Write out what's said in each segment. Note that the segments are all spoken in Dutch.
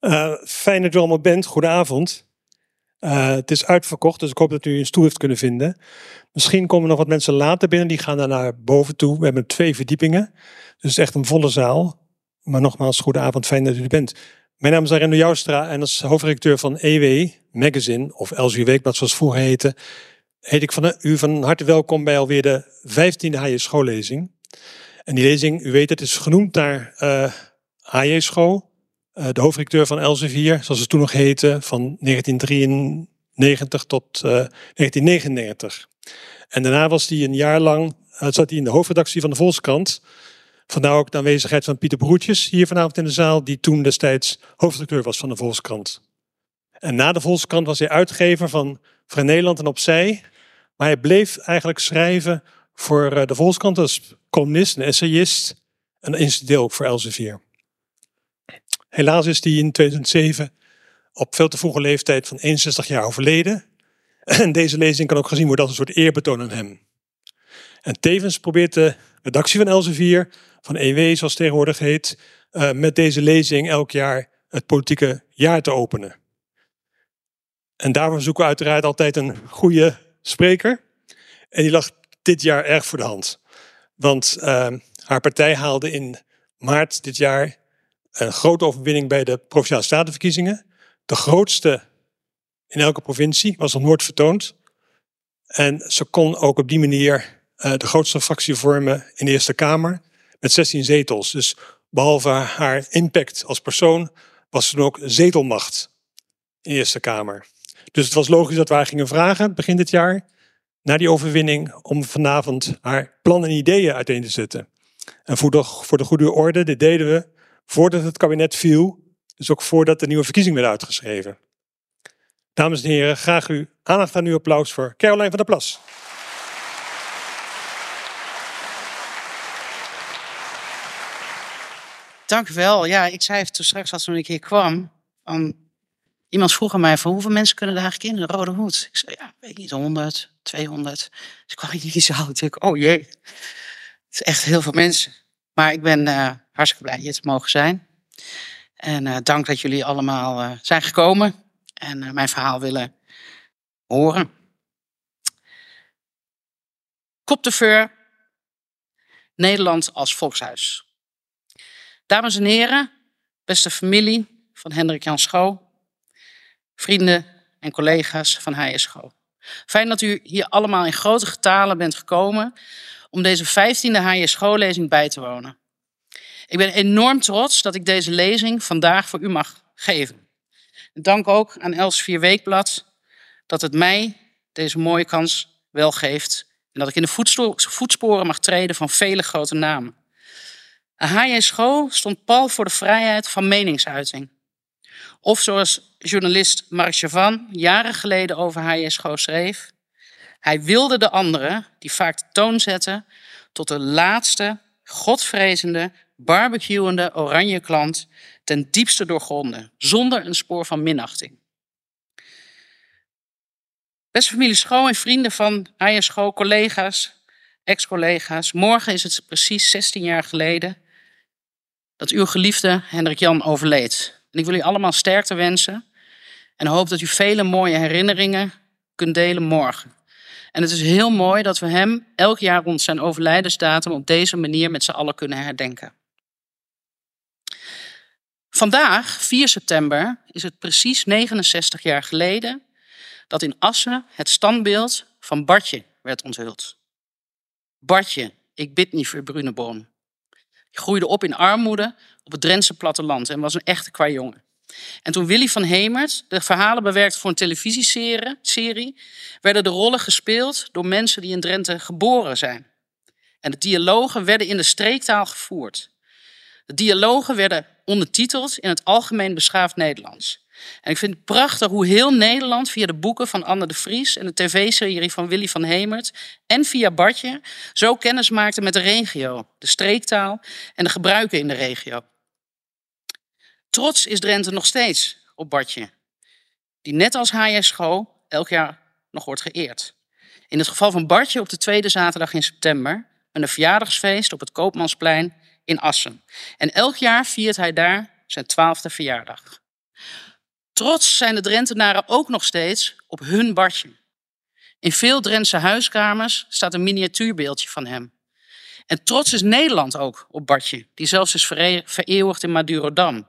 Uh, fijn dat u allemaal bent. Goedenavond. Uh, het is uitverkocht, dus ik hoop dat u een stoel heeft kunnen vinden. Misschien komen nog wat mensen later binnen, die gaan daar naar boven toe. We hebben twee verdiepingen, dus echt een volle zaal. Maar nogmaals, goedenavond, fijn dat u er bent. Mijn naam is Arendo Joustra en als hoofdredacteur van EW Magazine, of LSU Weekblad zoals vroeger heette, heet ik van u van harte welkom bij alweer de 15e HJ schoollezing. En die lezing, u weet het, is genoemd naar uh, HJ school, de hoofdredacteur van Elsevier, zoals het toen nog heette, van 1993 tot uh, 1999. En daarna was hij een jaar lang, uh, zat hij in de hoofdredactie van de Volkskrant. Vandaar ook de aanwezigheid van Pieter Broertjes hier vanavond in de zaal, die toen destijds hoofdredacteur was van de Volkskrant. En na de Volkskrant was hij uitgever van Vrij Nederland en Opzij. Maar hij bleef eigenlijk schrijven voor de Volkskrant als columnist, een essayist en incidenteel ook voor Elsevier. Helaas is hij in 2007 op veel te vroege leeftijd van 61 jaar overleden. En deze lezing kan ook gezien worden als een soort eerbetoon aan hem. En tevens probeert de redactie van Elsevier, van EW zoals tegenwoordig heet, uh, met deze lezing elk jaar het politieke jaar te openen. En daarvoor zoeken we uiteraard altijd een goede spreker. En die lag dit jaar erg voor de hand. Want uh, haar partij haalde in maart dit jaar een grote overwinning bij de provinciale statenverkiezingen. De grootste in elke provincie was nog nooit vertoond. En ze kon ook op die manier uh, de grootste fractie vormen in de Eerste Kamer met 16 zetels. Dus behalve haar impact als persoon was ze ook zetelmacht in de Eerste Kamer. Dus het was logisch dat we haar gingen vragen begin dit jaar, na die overwinning, om vanavond haar plannen en ideeën uiteen te zetten. En voor de, voor de goede orde, dit deden we voordat het kabinet viel, dus ook voordat de nieuwe verkiezing werd uitgeschreven. Dames en heren, graag u aandacht aan uw applaus voor Caroline van der Plas. Dank u wel. Ja, ik zei toen straks als toen ik hier kwam, iemand vroeg aan mij van hoeveel mensen kunnen er eigenlijk in, een rode hoed? Ik zei, ja, weet niet, 100, 200. Dus ik kwam in die zaal ik, oh jee, het is echt heel veel mensen. Maar ik ben uh, hartstikke blij hier te mogen zijn. En uh, dank dat jullie allemaal uh, zijn gekomen en mijn verhaal willen horen. Kopteveur, Nederland als volkshuis. Dames en heren, beste familie van Hendrik Jan Schoo, vrienden en collega's van HSGO. Fijn dat u hier allemaal in grote getalen bent gekomen om deze 15e HSGO-lezing bij te wonen. Ik ben enorm trots dat ik deze lezing vandaag voor u mag geven. Dank ook aan Els Weekblad dat het mij deze mooie kans wel geeft en dat ik in de voetsporen mag treden van vele grote namen. H.J. School stond pal voor de vrijheid van meningsuiting. Of zoals journalist Mark Chavan jaren geleden over H.J. School schreef, hij wilde de anderen, die vaak de toon zetten, tot de laatste, godvrezende, barbecuende oranje klant ten diepste doorgronden, zonder een spoor van minachting. Beste familie Schoo en vrienden van H.J. Schoo, collega's, ex-collega's, morgen is het precies 16 jaar geleden dat uw geliefde Hendrik Jan overleed. En ik wil u allemaal sterkte wensen en hoop dat u vele mooie herinneringen kunt delen morgen. En het is heel mooi dat we hem elk jaar rond zijn overlijdensdatum op deze manier met z'n allen kunnen herdenken. Vandaag, 4 september, is het precies 69 jaar geleden dat in Assen het standbeeld van Bartje werd onthuld. Bartje, ik bid niet voor Bruneboom groeide op in armoede op het Drentse platteland en was een echte kwajongen. En toen Willy van Hemert de verhalen bewerkte voor een televisieserie, werden de rollen gespeeld door mensen die in Drenthe geboren zijn. En de dialogen werden in de streektaal gevoerd. De dialogen werden ondertiteld in het algemeen beschaafd Nederlands. En ik vind het prachtig hoe heel Nederland via de boeken van Anne de Vries en de tv-serie van Willy van Hemert en via Bartje zo kennis maakte met de regio, de streektaal en de gebruiken in de regio. Trots is Drenthe nog steeds op Bartje, die net als. Schoo elk jaar nog wordt geëerd. In het geval van Bartje op de tweede zaterdag in september, een verjaardagsfeest op het Koopmansplein in Assen. En elk jaar viert hij daar zijn twaalfde verjaardag. Trots zijn de Drentenaren ook nog steeds op hun Bartje. In veel Drentse huiskamers staat een miniatuurbeeldje van hem. En trots is Nederland ook op Bartje, die zelfs is vereeuwigd in Madurodam.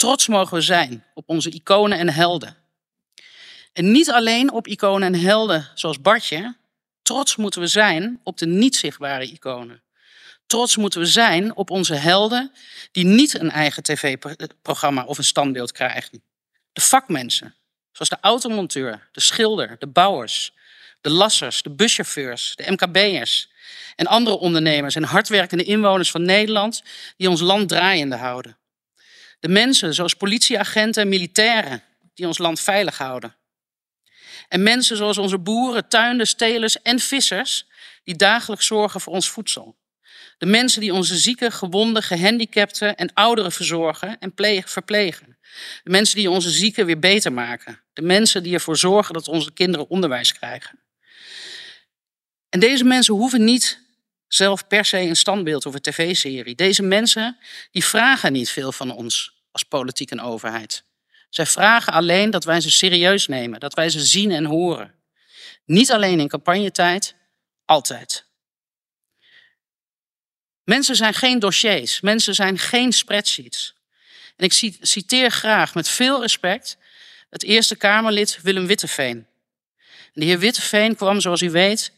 Trots mogen we zijn op onze iconen en helden. En niet alleen op iconen en helden zoals Bartje, trots moeten we zijn op de niet zichtbare iconen. Trots moeten we zijn op onze helden die niet een eigen tv-programma of een standbeeld krijgen. De vakmensen, zoals de automonteur, de schilder, de bouwers, de lassers, de buschauffeurs, de MKB'ers en andere ondernemers en hardwerkende inwoners van Nederland die ons land draaiende houden. De mensen zoals politieagenten en militairen die ons land veilig houden. En mensen zoals onze boeren, tuinders, telers en vissers die dagelijks zorgen voor ons voedsel. De mensen die onze zieke, gewonden, gehandicapten en ouderen verzorgen en verplegen. De mensen die onze zieken weer beter maken. De mensen die ervoor zorgen dat onze kinderen onderwijs krijgen. En deze mensen hoeven niet zelf per se een standbeeld of een tv-serie. Deze mensen die vragen niet veel van ons als politiek en overheid. Zij vragen alleen dat wij ze serieus nemen, dat wij ze zien en horen. Niet alleen in campagnetijd, altijd. Mensen zijn geen dossiers, mensen zijn geen spreadsheets. En ik citeer graag met veel respect het Eerste Kamerlid Willem Witteveen. De heer Witteveen kwam, zoals u weet,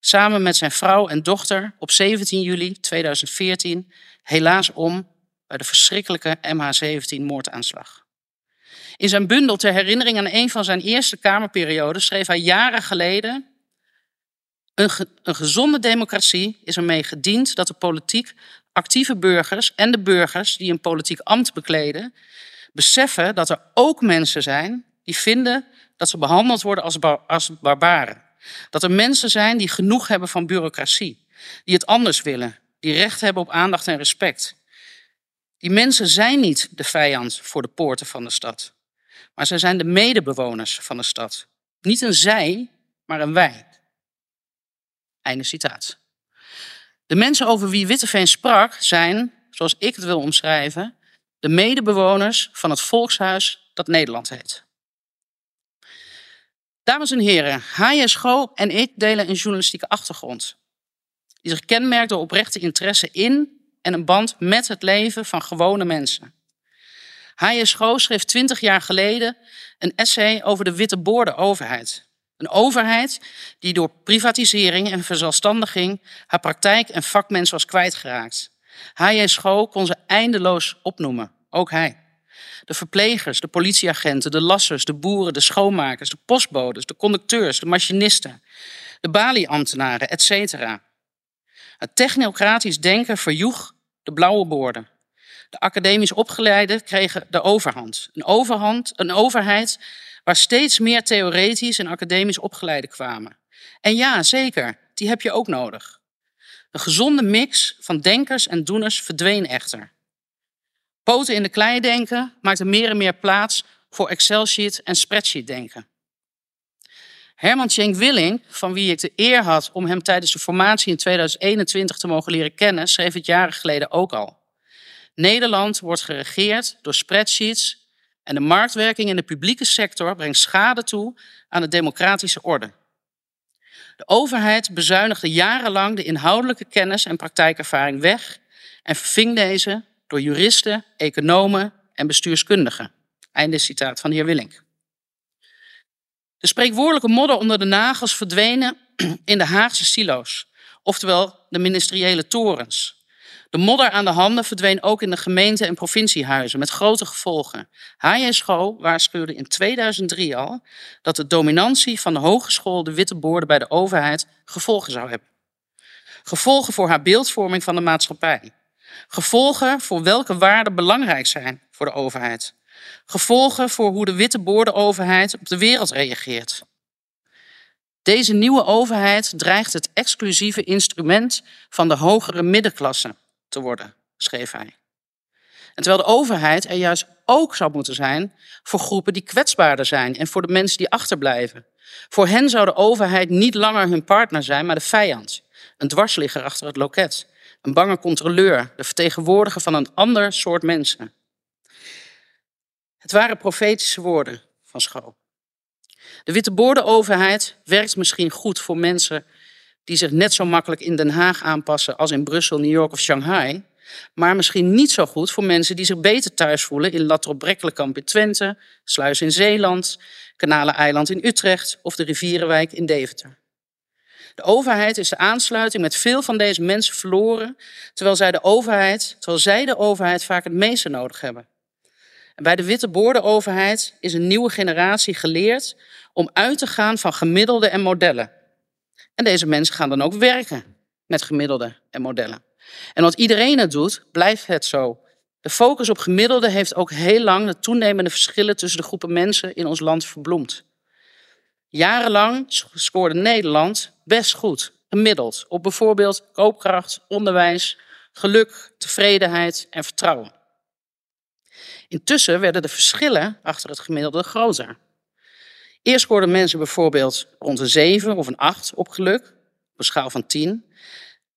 samen met zijn vrouw en dochter op 17 juli 2014 helaas om bij de verschrikkelijke MH17-moordaanslag. In zijn bundel ter herinnering aan een van zijn eerste Kamerperioden schreef hij jaren geleden: een, een gezonde democratie is ermee gediend dat de politiek actieve burgers en de burgers die een politiek ambt bekleden, beseffen dat er ook mensen zijn die vinden dat ze behandeld worden als, als barbaren. Dat er mensen zijn die genoeg hebben van bureaucratie, die het anders willen, die recht hebben op aandacht en respect. Die mensen zijn niet de vijand voor de poorten van de stad, maar zij zijn de medebewoners van de stad. Niet een zij, maar een wij. Einde citaat. De mensen over wie Witteveen sprak zijn, zoals ik het wil omschrijven, de medebewoners van het volkshuis dat Nederland heet. Dames en heren, H.J. Schoo en ik delen een journalistieke achtergrond. Die zich kenmerkt door oprechte interesse in en een band met het leven van gewone mensen. H.J. Schoo schreef twintig jaar geleden een essay over de witte boorde overheid. Een overheid die door privatisering en verzelfstandiging haar praktijk en vakmens was kwijtgeraakt. H.J. Schoo kon ze eindeloos opnoemen, ook hij. De verplegers, de politieagenten, de lassers, de boeren, de schoonmakers, de postbodes, de conducteurs, de machinisten, de balieambtenaren, etc. Het technocratisch denken verjoeg de blauwe boorden. De academisch opgeleiden kregen de overhand. Een, overhand, een overheid waar steeds meer theoretisch en academisch opgeleiden kwamen. En ja, zeker, die heb je ook nodig. Een gezonde mix van denkers en doeners verdween echter. Poten in de klei denken maakte meer en meer plaats voor Excel-sheet en spreadsheet denken. Herman Schenk Willing, van wie ik de eer had om hem tijdens de formatie in 2021 te mogen leren kennen, schreef het jaren geleden ook al. Nederland wordt geregeerd door spreadsheets en de marktwerking in de publieke sector brengt schade toe aan de democratische orde. De overheid bezuinigde jarenlang de inhoudelijke kennis en praktijkervaring weg en verving deze door juristen, economen en bestuurskundigen. Einde citaat van de heer Willink. De spreekwoordelijke modder onder de nagels verdwenen in de Haagse silo's, oftewel de ministeriële torens. De modder aan de handen verdween ook in de gemeente- en provinciehuizen met grote gevolgen. Schoo waarschuwde in 2003 al dat de dominantie van de hogeschoolde witte boorden bij de overheid gevolgen zou hebben. Gevolgen voor haar beeldvorming van de maatschappij. Gevolgen voor welke waarden belangrijk zijn voor de overheid. Gevolgen voor hoe de witte boordenoverheid op de wereld reageert. Deze nieuwe overheid dreigt het exclusieve instrument van de hogere middenklasse te worden, schreef hij. En terwijl de overheid er juist ook zou moeten zijn voor groepen die kwetsbaarder zijn en voor de mensen die achterblijven. Voor hen zou de overheid niet langer hun partner zijn, maar de vijand. Een dwarsligger achter het loket. Een bange controleur, de vertegenwoordiger van een ander soort mensen. Het waren profetische woorden van Schoo. De witte overheid werkt misschien goed voor mensen die zich net zo makkelijk in Den Haag aanpassen als in Brussel, New York of Shanghai. Maar misschien niet zo goed voor mensen die zich beter thuis voelen in Latrop-Brekkelenkamp in Twente, Sluis in Zeeland, Kanaleneiland in Utrecht of de Rivierenwijk in Deventer. De overheid is de aansluiting met veel van deze mensen verloren, terwijl zij de overheid, terwijl zij de overheid vaak het meeste nodig hebben. En bij de witte overheid is een nieuwe generatie geleerd om uit te gaan van gemiddelden en modellen. En deze mensen gaan dan ook werken met gemiddelden en modellen. En wat iedereen het doet, blijft het zo. De focus op gemiddelde heeft ook heel lang de toenemende verschillen tussen de groepen mensen in ons land verbloemd. Jarenlang scoorde Nederland best goed, gemiddeld, op bijvoorbeeld koopkracht, onderwijs, geluk, tevredenheid en vertrouwen. Intussen werden de verschillen achter het gemiddelde groter. Eerst scoorden mensen bijvoorbeeld rond een 7 of een 8 op geluk, op een schaal van 10.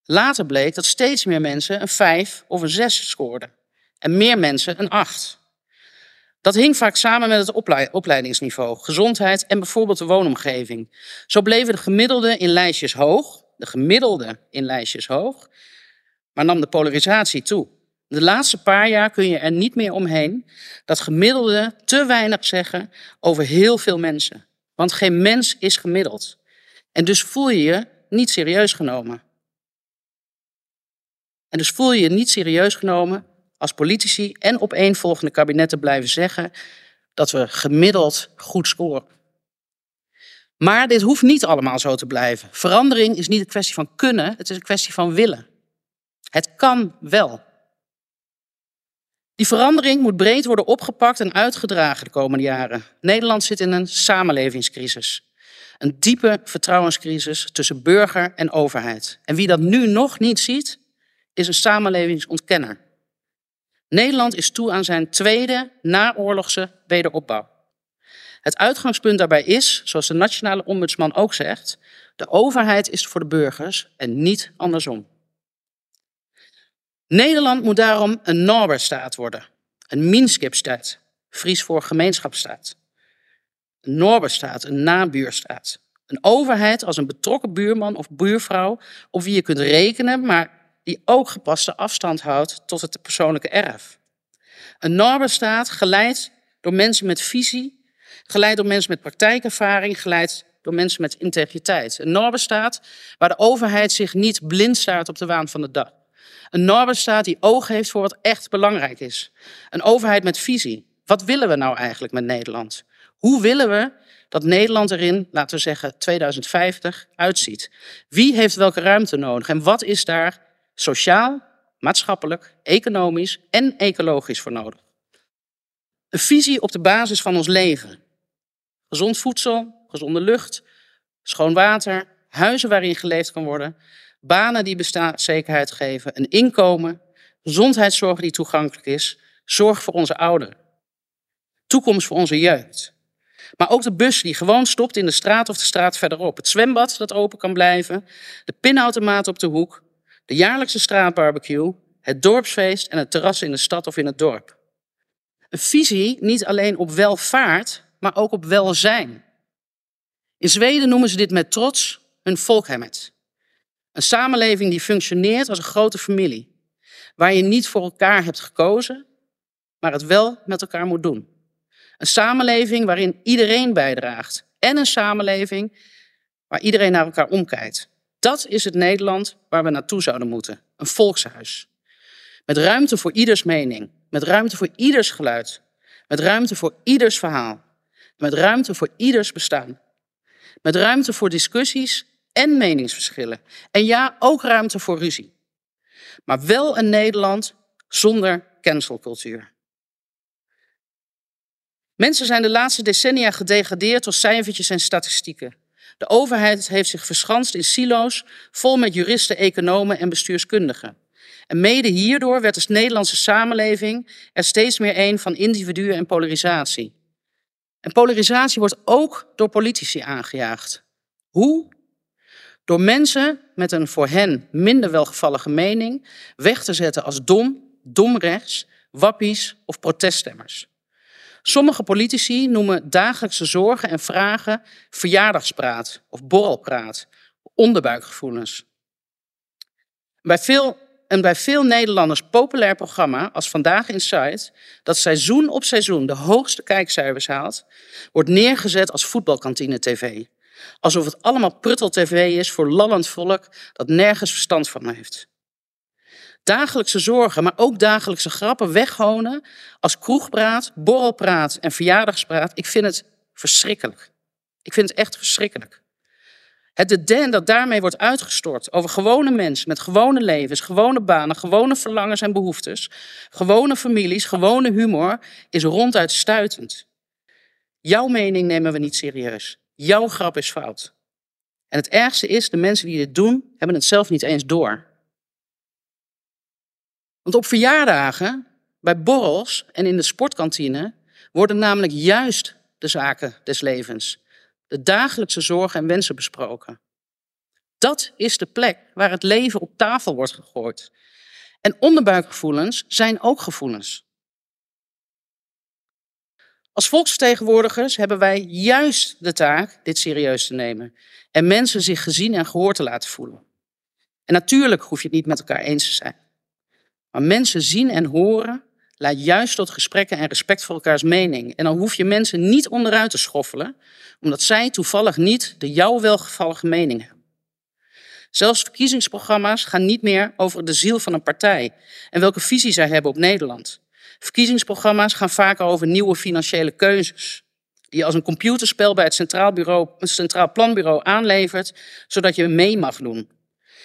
Later bleek dat steeds meer mensen een 5 of een 6 scoorden en meer mensen een 8. Dat hing vaak samen met het opleidingsniveau, gezondheid en bijvoorbeeld de woonomgeving. Zo bleven de gemiddelde in lijstjes hoog, de gemiddelde in lijstjes hoog, maar nam de polarisatie toe. De laatste paar jaar kun je er niet meer omheen dat gemiddelde te weinig zeggen over heel veel mensen. Want geen mens is gemiddeld. En dus voel je je niet serieus genomen. En dus voel je je niet serieus genomen als politici en opeenvolgende kabinetten blijven zeggen dat we gemiddeld goed scoren. Maar dit hoeft niet allemaal zo te blijven. Verandering is niet een kwestie van kunnen, het is een kwestie van willen. Het kan wel. Die verandering moet breed worden opgepakt en uitgedragen de komende jaren. Nederland zit in een samenlevingscrisis. Een diepe vertrouwenscrisis tussen burger en overheid. En wie dat nu nog niet ziet, is een samenlevingsontkenner. Nederland is toe aan zijn tweede naoorlogse wederopbouw. Het uitgangspunt daarbij is, zoals de nationale ombudsman ook zegt, de overheid is voor de burgers en niet andersom. Nederland moet daarom een Norbert-staat worden, een Minskip-staat, Fries voor gemeenschapsstaat. Een Norbert-staat, een nabuurstaat. Een overheid als een betrokken buurman of buurvrouw op wie je kunt rekenen, maar die ook gepaste afstand houdt tot het persoonlijke erf. Een Norbert-staat geleid door mensen met visie, geleid door mensen met praktijkervaring, geleid door mensen met integriteit. Een Norbert-staat waar de overheid zich niet blind staart op de waan van de dag. Een Norbert-staat die oog heeft voor wat echt belangrijk is. Een overheid met visie. Wat willen we nou eigenlijk met Nederland? Hoe willen we dat Nederland erin, laten we zeggen 2050, uitziet? Wie heeft welke ruimte nodig en wat is daar sociaal, maatschappelijk, economisch en ecologisch voor nodig? Een visie op de basis van ons leven. Gezond voedsel, gezonde lucht, schoon water, huizen waarin geleefd kan worden, banen die bestaanszekerheid geven, een inkomen, gezondheidszorg die toegankelijk is, zorg voor onze ouderen, toekomst voor onze jeugd. Maar ook de bus die gewoon stopt in de straat of de straat verderop, het zwembad dat open kan blijven, de pinautomaat op de hoek, de jaarlijkse straatbarbecue, het dorpsfeest en het terras in de stad of in het dorp. Een visie niet alleen op welvaart, maar ook op welzijn. In Zweden noemen ze dit met trots een volkhemmet. Een samenleving die functioneert als een grote familie, waar je niet voor elkaar hebt gekozen, maar het wel met elkaar moet doen. Een samenleving waarin iedereen bijdraagt en een samenleving waar iedereen naar elkaar omkijkt. Dat is het Nederland waar we naartoe zouden moeten. Een volkshuis. Met ruimte voor ieders mening, met ruimte voor ieders geluid, met ruimte voor ieders verhaal, met ruimte voor ieders bestaan. Met ruimte voor discussies en meningsverschillen. En ja, ook ruimte voor ruzie. Maar wel een Nederland zonder cancelcultuur. Mensen zijn de laatste decennia gedegradeerd tot cijfertjes en statistieken. De overheid heeft zich verschanst in silo's vol met juristen, economen en bestuurskundigen. En mede hierdoor werd de Nederlandse samenleving er steeds meer een van individuen en polarisatie. En polarisatie wordt ook door politici aangejaagd. Hoe? Door mensen met een voor hen minder welgevallige mening weg te zetten als dom, domrechts, wappies of proteststemmers. Sommige politici noemen dagelijkse zorgen en vragen verjaardagspraat of borrelpraat, onderbuikgevoelens. Bij veel, en bij veel Nederlanders populair programma als Vandaag in Sight, dat seizoen op seizoen de hoogste kijkcijfers haalt, wordt neergezet als voetbalkantine tv. Alsof het allemaal pruttel tv is voor lallend volk dat nergens verstand van heeft dagelijkse zorgen, maar ook dagelijkse grappen weghonen als kroegpraat, borrelpraat en verjaardagspraat. Ik vind het verschrikkelijk. Ik vind het echt verschrikkelijk. Het deden dat daarmee wordt uitgestort over gewone mensen met gewone levens, gewone banen, gewone verlangens en behoeftes, gewone families, gewone humor, is ronduit stuitend. Jouw mening nemen we niet serieus. Jouw grap is fout. En het ergste is, de mensen die dit doen, hebben het zelf niet eens door. Want op verjaardagen, bij borrels en in de sportkantine worden namelijk juist de zaken des levens, de dagelijkse zorgen en wensen besproken. Dat is de plek waar het leven op tafel wordt gegooid. En onderbuikgevoelens zijn ook gevoelens. Als volksvertegenwoordigers hebben wij juist de taak dit serieus te nemen en mensen zich gezien en gehoord te laten voelen. En natuurlijk hoef je het niet met elkaar eens te zijn. Maar mensen zien en horen leidt juist tot gesprekken en respect voor elkaars mening. En dan hoef je mensen niet onderuit te schoffelen, omdat zij toevallig niet de jou welgevallige mening hebben. Zelfs verkiezingsprogramma's gaan niet meer over de ziel van een partij en welke visie zij hebben op Nederland. Verkiezingsprogramma's gaan vaker over nieuwe financiële keuzes, die je als een computerspel bij het Centraal, Bureau, het Centraal Planbureau aanlevert, zodat je mee mag doen.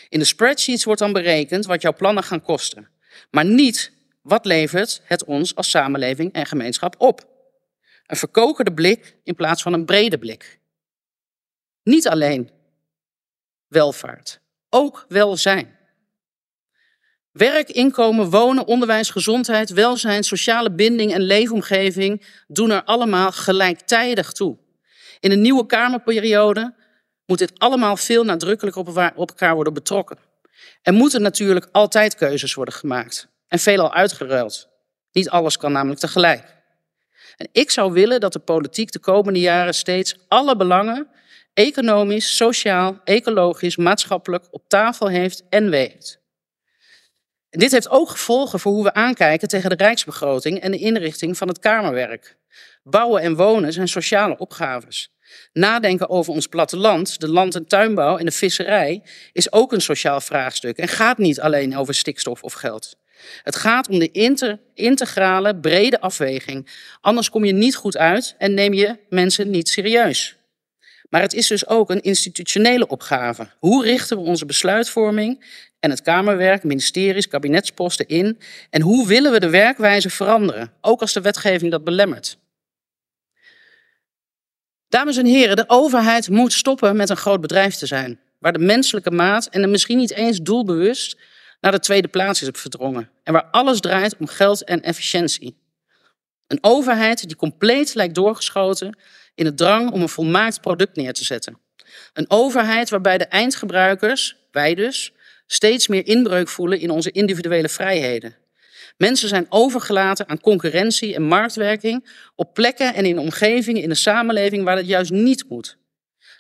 In de spreadsheets wordt dan berekend wat jouw plannen gaan kosten. Maar niet wat levert het ons als samenleving en gemeenschap op. Een verkokerde blik in plaats van een brede blik. Niet alleen welvaart, ook welzijn. Werk, inkomen, wonen, onderwijs, gezondheid, welzijn, sociale binding en leefomgeving doen er allemaal gelijktijdig toe. In een nieuwe Kamerperiode moet dit allemaal veel nadrukkelijker op elkaar worden betrokken. Er moeten natuurlijk altijd keuzes worden gemaakt en veelal uitgeruild. Niet alles kan namelijk tegelijk. En ik zou willen dat de politiek de komende jaren steeds alle belangen, economisch, sociaal, ecologisch, maatschappelijk, op tafel heeft en weegt. En dit heeft ook gevolgen voor hoe we aankijken tegen de rijksbegroting en de inrichting van het Kamerwerk. Bouwen en wonen zijn sociale opgaves. Nadenken over ons platteland, de land- en tuinbouw en de visserij is ook een sociaal vraagstuk en gaat niet alleen over stikstof of geld. Het gaat om de integrale, brede afweging. Anders kom je niet goed uit en neem je mensen niet serieus. Maar het is dus ook een institutionele opgave. Hoe richten we onze besluitvorming en het Kamerwerk, ministeries, kabinetsposten in? En hoe willen we de werkwijze veranderen, ook als de wetgeving dat belemmert? Dames en heren, de overheid moet stoppen met een groot bedrijf te zijn, waar de menselijke maat en misschien niet eens doelbewust naar de tweede plaats is verdrongen en waar alles draait om geld en efficiëntie. Een overheid die compleet lijkt doorgeschoten in het drang om een volmaakt product neer te zetten. Een overheid waarbij de eindgebruikers, wij dus, steeds meer inbreuk voelen in onze individuele vrijheden. Mensen zijn overgelaten aan concurrentie en marktwerking op plekken en in omgevingen in de samenleving waar dat juist niet moet.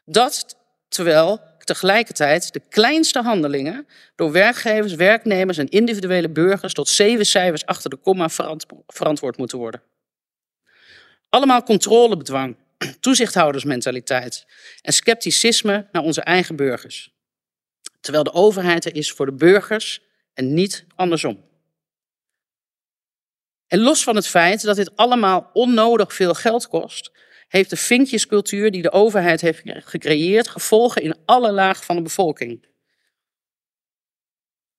Dat terwijl tegelijkertijd de kleinste handelingen door werkgevers, werknemers en individuele burgers tot zeven cijfers achter de komma verantwoord moeten worden. Allemaal controlebedwang, toezichthoudersmentaliteit en scepticisme naar onze eigen burgers. Terwijl de overheid er is voor de burgers en niet andersom. En los van het feit dat dit allemaal onnodig veel geld kost, heeft de vinkjescultuur die de overheid heeft gecreëerd gevolgen in alle lagen van de bevolking.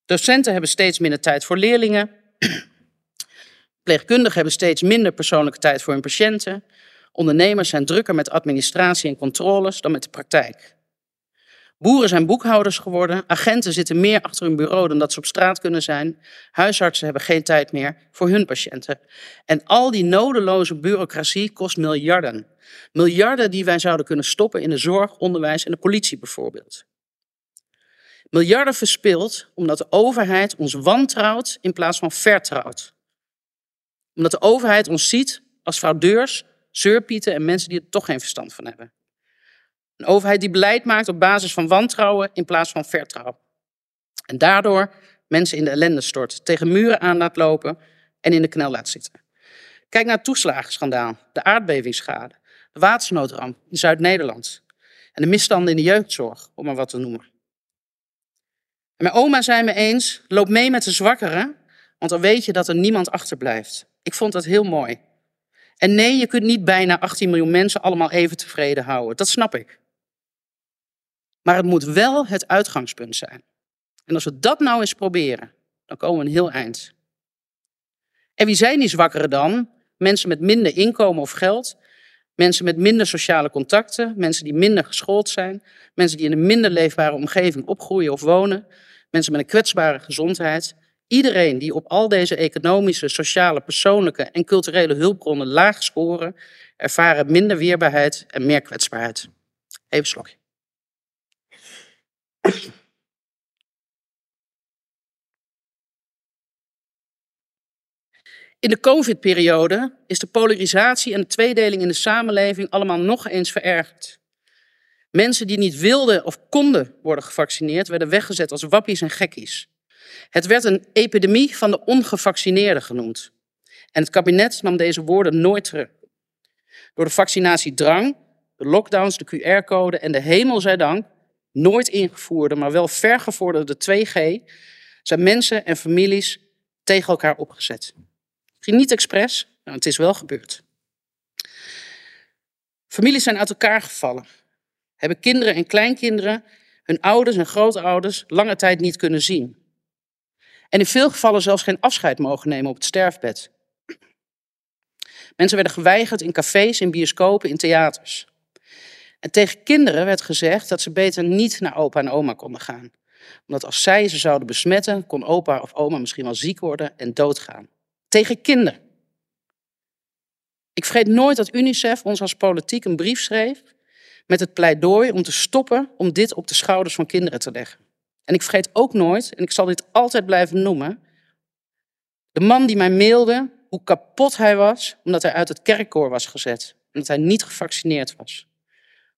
Docenten hebben steeds minder tijd voor leerlingen. Pleegkundigen hebben steeds minder persoonlijke tijd voor hun patiënten. Ondernemers zijn drukker met administratie en controles dan met de praktijk. Boeren zijn boekhouders geworden. Agenten zitten meer achter hun bureau dan dat ze op straat kunnen zijn. Huisartsen hebben geen tijd meer voor hun patiënten. En al die nodeloze bureaucratie kost miljarden. Miljarden die wij zouden kunnen stoppen in de zorg, onderwijs en de politie bijvoorbeeld. Miljarden verspild omdat de overheid ons wantrouwt in plaats van vertrouwt. Omdat de overheid ons ziet als fraudeurs, zeurpieten en mensen die er toch geen verstand van hebben. Een overheid die beleid maakt op basis van wantrouwen in plaats van vertrouwen. En daardoor mensen in de ellende stort, tegen muren aan laat lopen en in de knel laat zitten. Kijk naar het toeslagenschandaal, de aardbevingsschade, de watersnoodramp in Zuid-Nederland en de misstanden in de jeugdzorg, om maar wat te noemen. En mijn oma zei me eens, loop mee met de zwakkeren, want dan weet je dat er niemand achterblijft. Ik vond dat heel mooi. En nee, je kunt niet bijna 18 miljoen mensen allemaal even tevreden houden. Dat snap ik. Maar het moet wel het uitgangspunt zijn. En als we dat nou eens proberen, dan komen we een heel eind. En wie zijn die zwakkeren dan? Mensen met minder inkomen of geld, mensen met minder sociale contacten, mensen die minder geschoold zijn, mensen die in een minder leefbare omgeving opgroeien of wonen, mensen met een kwetsbare gezondheid. Iedereen die op al deze economische, sociale, persoonlijke en culturele hulpbronnen laag scoren, ervaren minder weerbaarheid en meer kwetsbaarheid. Even slokje. In de COVID-periode is de polarisatie en de tweedeling in de samenleving allemaal nog eens verergerd. Mensen die niet wilden of konden worden gevaccineerd, werden weggezet als wappies en gekkies. Het werd een epidemie van de ongevaccineerden genoemd. En het kabinet nam deze woorden nooit terug. Door de vaccinatiedrang, de lockdowns, de QR-code en de hemel zij dank, nooit ingevoerde, maar wel vergevorderde 2G, zijn mensen en families tegen elkaar opgezet. Ging niet expres, maar het is wel gebeurd. Families zijn uit elkaar gevallen. Hebben kinderen en kleinkinderen hun ouders en grootouders lange tijd niet kunnen zien. En in veel gevallen zelfs geen afscheid mogen nemen op het sterfbed. Mensen werden geweigerd in cafés, in bioscopen, in theaters. En tegen kinderen werd gezegd dat ze beter niet naar opa en oma konden gaan. Omdat als zij ze zouden besmetten, kon opa of oma misschien wel ziek worden en doodgaan tegen kinderen. Ik vergeet nooit dat UNICEF ons als politiek een brief schreef met het pleidooi om te stoppen om dit op de schouders van kinderen te leggen. En ik vergeet ook nooit, en ik zal dit altijd blijven noemen, de man die mij mailde hoe kapot hij was omdat hij uit het kerkkoor was gezet. Omdat hij niet gevaccineerd was.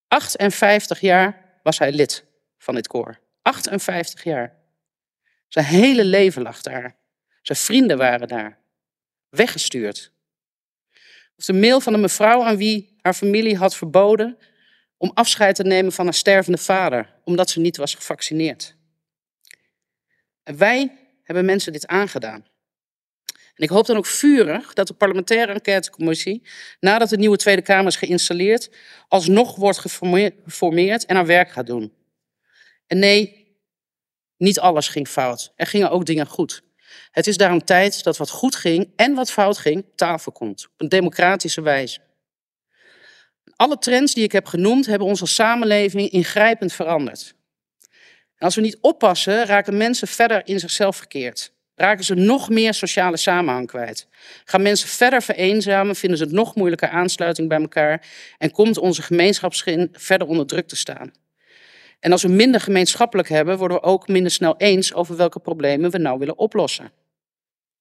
58 jaar was hij lid van dit koor. 58 jaar. Zijn hele leven lag daar. Zijn vrienden waren daar weggestuurd. Of de mail van een mevrouw aan wie haar familie had verboden om afscheid te nemen van haar stervende vader, omdat ze niet was gevaccineerd. En wij hebben mensen dit aangedaan. En ik hoop dan ook vurig dat de parlementaire enquêtecommissie, nadat de nieuwe Tweede Kamer is geïnstalleerd, alsnog wordt geformeerd en haar werk gaat doen. En nee, niet alles ging fout. Er gingen ook dingen goed. Het is daarom tijd dat wat goed ging en wat fout ging tafel komt, op een democratische wijze. Alle trends die ik heb genoemd hebben onze samenleving ingrijpend veranderd. En als we niet oppassen, raken mensen verder in zichzelf verkeerd. Raken ze nog meer sociale samenhang kwijt. Gaan mensen verder vereenzamen, vinden ze het nog moeilijker aansluiting bij elkaar en komt onze gemeenschapsgin verder onder druk te staan. En als we minder gemeenschappelijk hebben, worden we ook minder snel eens over welke problemen we nou willen oplossen.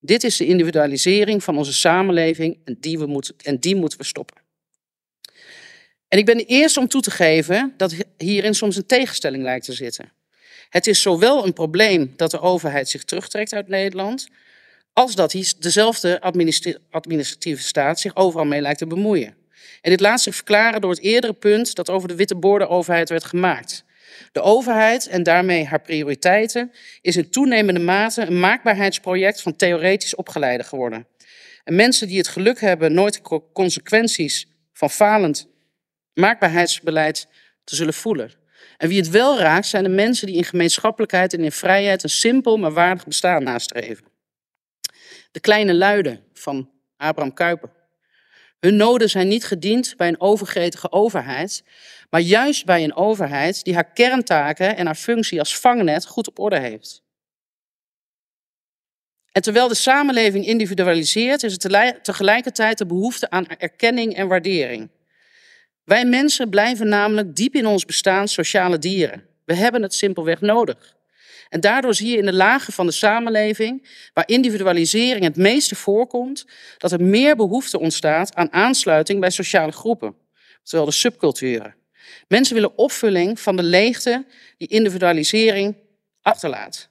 Dit is de individualisering van onze samenleving en die, we moeten, en die moeten we stoppen. En ik ben de eerste om toe te geven dat hierin soms een tegenstelling lijkt te zitten. Het is zowel een probleem dat de overheid zich terugtrekt uit Nederland, als dat dezelfde administratieve staat zich overal mee lijkt te bemoeien. En dit laat zich verklaren door het eerdere punt dat over de witte borden overheid werd gemaakt. De overheid en daarmee haar prioriteiten is in toenemende mate een maakbaarheidsproject van theoretisch opgeleiden geworden. En mensen die het geluk hebben nooit consequenties van falend maakbaarheidsbeleid te zullen voelen. En wie het wel raakt, zijn de mensen die in gemeenschappelijkheid en in vrijheid een simpel maar waardig bestaan nastreven. De kleine luiden van Abraham Kuyper. Hun noden zijn niet gediend bij een overgretige overheid, maar juist bij een overheid die haar kerntaken en haar functie als vangnet goed op orde heeft. En terwijl de samenleving individualiseert, is het tegelijkertijd de behoefte aan erkenning en waardering. Wij mensen blijven namelijk diep in ons bestaan sociale dieren. We hebben het simpelweg nodig. En daardoor zie je in de lagen van de samenleving, waar individualisering het meeste voorkomt, dat er meer behoefte ontstaat aan aansluiting bij sociale groepen, terwijl de subculturen. Mensen willen opvulling van de leegte die individualisering achterlaat.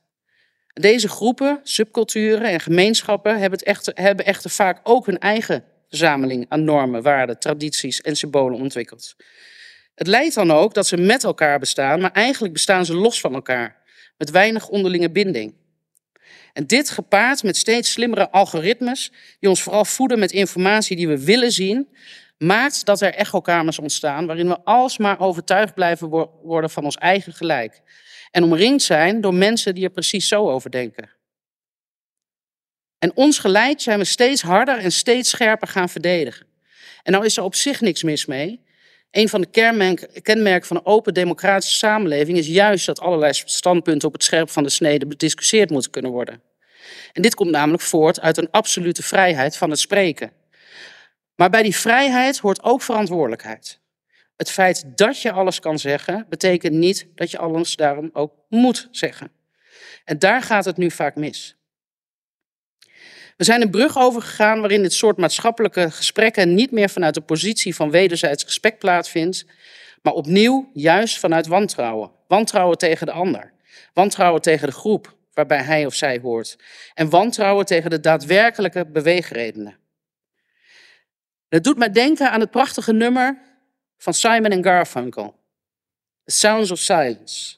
Deze groepen, subculturen en gemeenschappen hebben, het hebben echter vaak ook hun eigen verzameling aan normen, waarden, tradities en symbolen ontwikkeld. Het leidt dan ook dat ze met elkaar bestaan, maar eigenlijk bestaan ze los van elkaar, met weinig onderlinge binding. En dit gepaard met steeds slimmere algoritmes, die ons vooral voeden met informatie die we willen zien, maakt dat er echokamers ontstaan waarin we alsmaar overtuigd blijven worden van ons eigen gelijk. En omringd zijn door mensen die er precies zo over denken. En ons gelijk zijn we steeds harder en steeds scherper gaan verdedigen. En nou is er op zich niks mis mee. Een van de kenmerken van een open democratische samenleving is juist dat allerlei standpunten op het scherp van de snede bediscussieerd moeten kunnen worden. En dit komt namelijk voort uit een absolute vrijheid van het spreken. Maar bij die vrijheid hoort ook verantwoordelijkheid. Het feit dat je alles kan zeggen, betekent niet dat je alles daarom ook moet zeggen. En daar gaat het nu vaak mis. We zijn een brug overgegaan waarin dit soort maatschappelijke gesprekken niet meer vanuit de positie van wederzijds respect plaatsvindt, maar opnieuw juist vanuit wantrouwen. Wantrouwen tegen de ander. Wantrouwen tegen de groep waarbij hij of zij hoort. En wantrouwen tegen de daadwerkelijke beweegredenen. Het doet mij denken aan het prachtige nummer van Simon Garfunkel. The Sounds of Silence.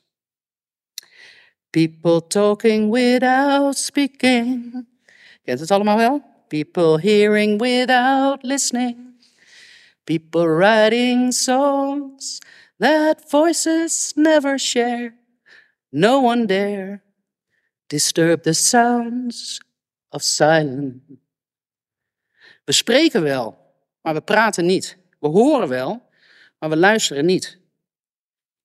People talking without speaking. Kent het allemaal wel? People hearing without listening. People writing songs that voices never share. No one dare disturb the sounds of silence. We spreken wel, maar we praten niet. We horen wel, maar we luisteren niet.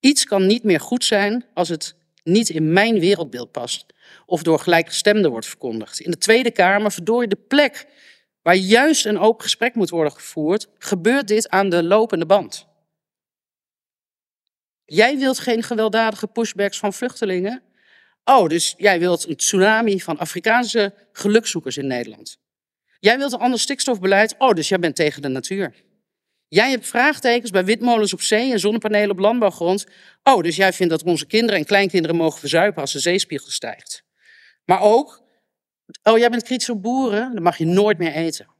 Iets kan niet meer goed zijn als het niet in mijn wereldbeeld past of door gelijkgestemden wordt verkondigd. In de Tweede Kamer, verdorie de plek waar juist een open gesprek moet worden gevoerd, gebeurt dit aan de lopende band. Jij wilt geen gewelddadige pushbacks van vluchtelingen? Oh, dus jij wilt een tsunami van Afrikaanse gelukzoekers in Nederland. Jij wilt een ander stikstofbeleid? Oh, dus jij bent tegen de natuur. Jij hebt vraagtekens bij windmolens op zee en zonnepanelen op landbouwgrond. Oh, dus jij vindt dat onze kinderen en kleinkinderen mogen verzuipen als de zeespiegel stijgt. Maar ook, oh, jij bent kritisch op boeren, dan mag je nooit meer eten.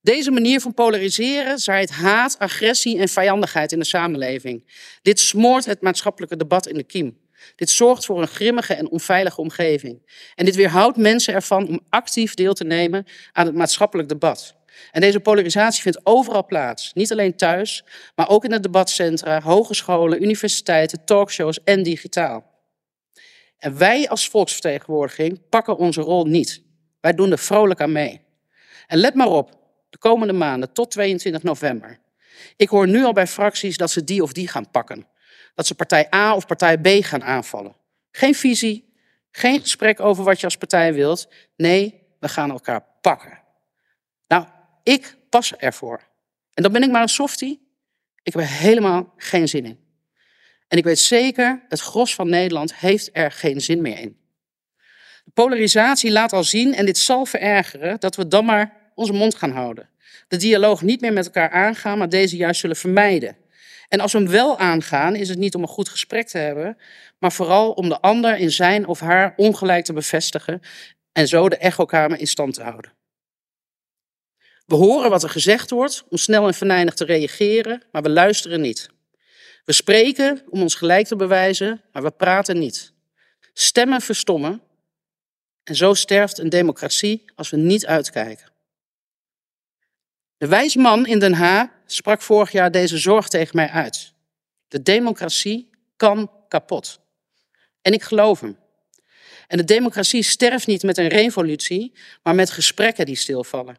Deze manier van polariseren zaait haat, agressie en vijandigheid in de samenleving. Dit smoort het maatschappelijke debat in de kiem. Dit zorgt voor een grimmige en onveilige omgeving. En dit weerhoudt mensen ervan om actief deel te nemen aan het maatschappelijk debat. En deze polarisatie vindt overal plaats. Niet alleen thuis, maar ook in de debatcentra, hogescholen, universiteiten, talkshows en digitaal. En wij als volksvertegenwoordiging pakken onze rol niet. Wij doen er vrolijk aan mee. En let maar op, de komende maanden tot 22 november. Ik hoor nu al bij fracties dat ze die of die gaan pakken dat ze partij A of partij B gaan aanvallen. Geen visie, geen gesprek over wat je als partij wilt. Nee, we gaan elkaar pakken. Nou, ik pas ervoor. En dan ben ik maar een softie. Ik heb er helemaal geen zin in. En ik weet zeker, het gros van Nederland heeft er geen zin meer in. De polarisatie laat al zien, en dit zal verergeren, dat we dan maar onze mond gaan houden. De dialoog niet meer met elkaar aangaan, maar deze juist zullen vermijden. En als we hem wel aangaan, is het niet om een goed gesprek te hebben, maar vooral om de ander in zijn of haar ongelijk te bevestigen en zo de echokamer in stand te houden. We horen wat er gezegd wordt om snel en venijnig te reageren, maar we luisteren niet. We spreken om ons gelijk te bewijzen, maar we praten niet. Stemmen verstommen en zo sterft een democratie als we niet uitkijken. De wijs man in Den Haag sprak vorig jaar deze zorg tegen mij uit. De democratie kan kapot. En ik geloof hem. En de democratie sterft niet met een revolutie, maar met gesprekken die stilvallen.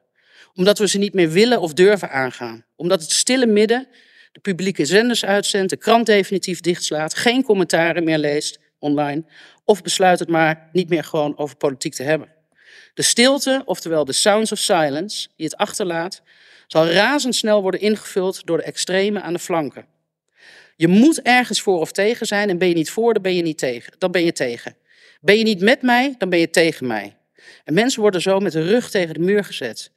Omdat we ze niet meer willen of durven aangaan. Omdat het stille midden de publieke zenders uitzendt, de krant definitief dichtslaat, geen commentaren meer leest online of besluit het maar niet meer gewoon over politiek te hebben. De stilte, oftewel de sounds of silence, die het achterlaat, zal razendsnel worden ingevuld door de extremen aan de flanken. Je moet ergens voor of tegen zijn en ben je niet voor, dan ben je niet tegen. Dan ben je tegen. Ben je niet met mij, dan ben je tegen mij. En mensen worden zo met de rug tegen de muur gezet.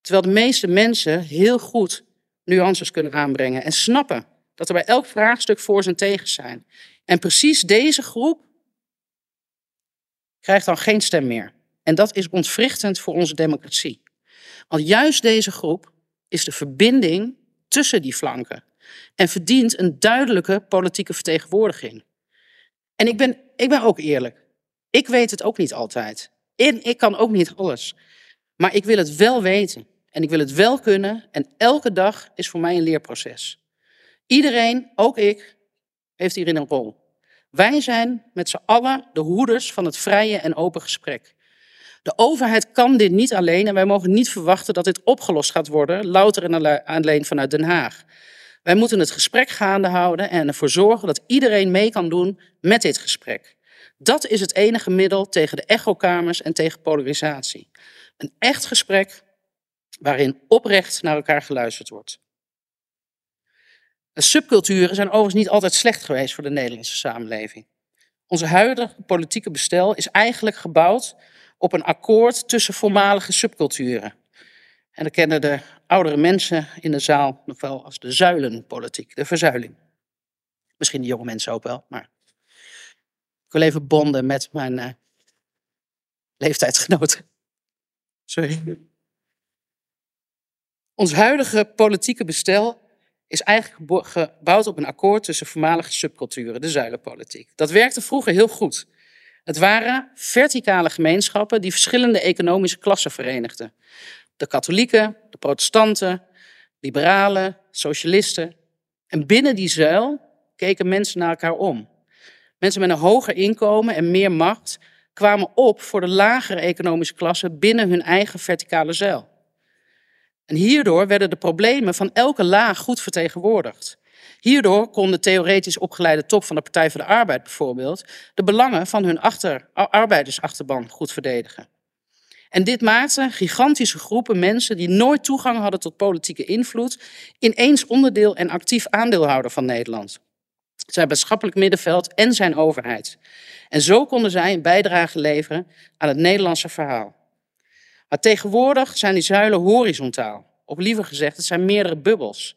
Terwijl de meeste mensen heel goed nuances kunnen aanbrengen en snappen dat er bij elk vraagstuk voor's en tegens zijn. En precies deze groep krijgt dan geen stem meer. En dat is ontwrichtend voor onze democratie. Want juist deze groep is de verbinding tussen die flanken en verdient een duidelijke politieke vertegenwoordiging. En ik ben, ik ben ook eerlijk. Ik weet het ook niet altijd. En ik kan ook niet alles. Maar ik wil het wel weten. En ik wil het wel kunnen. En elke dag is voor mij een leerproces. Iedereen, ook ik, heeft hierin een rol. Wij zijn met z'n allen de hoeders van het vrije en open gesprek. De overheid kan dit niet alleen en wij mogen niet verwachten dat dit opgelost gaat worden, louter en alleen vanuit Den Haag. Wij moeten het gesprek gaande houden en ervoor zorgen dat iedereen mee kan doen met dit gesprek. Dat is het enige middel tegen de echokamers en tegen polarisatie. Een echt gesprek waarin oprecht naar elkaar geluisterd wordt. Subculturen zijn overigens niet altijd slecht geweest voor de Nederlandse samenleving. Onze huidige politieke bestel is eigenlijk gebouwd op een akkoord tussen voormalige subculturen. En dat kennen de oudere mensen in de zaal nog wel als de zuilenpolitiek, de verzuiling. Misschien de jonge mensen ook wel, maar ik wil even bonden met mijn uh, leeftijdsgenoten. Sorry. Ons huidige politieke bestel is eigenlijk gebouwd op een akkoord tussen voormalige subculturen, de zuilenpolitiek. Dat werkte vroeger heel goed. Het waren verticale gemeenschappen die verschillende economische klassen verenigden. De katholieken, de protestanten, liberalen, socialisten. En binnen die zuil keken mensen naar elkaar om. Mensen met een hoger inkomen en meer macht kwamen op voor de lagere economische klasse binnen hun eigen verticale zuil. En hierdoor werden de problemen van elke laag goed vertegenwoordigd. Hierdoor kon de theoretisch opgeleide top van de Partij voor de Arbeid bijvoorbeeld de belangen van hun achter, arbeidersachterban goed verdedigen. En dit maakte gigantische groepen mensen die nooit toegang hadden tot politieke invloed, ineens onderdeel en actief aandeelhouder van Nederland. Zijn maatschappelijk middenveld en zijn overheid. En zo konden zij een bijdrage leveren aan het Nederlandse verhaal. Maar tegenwoordig zijn die zuilen horizontaal. Of liever gezegd, het zijn meerdere bubbels.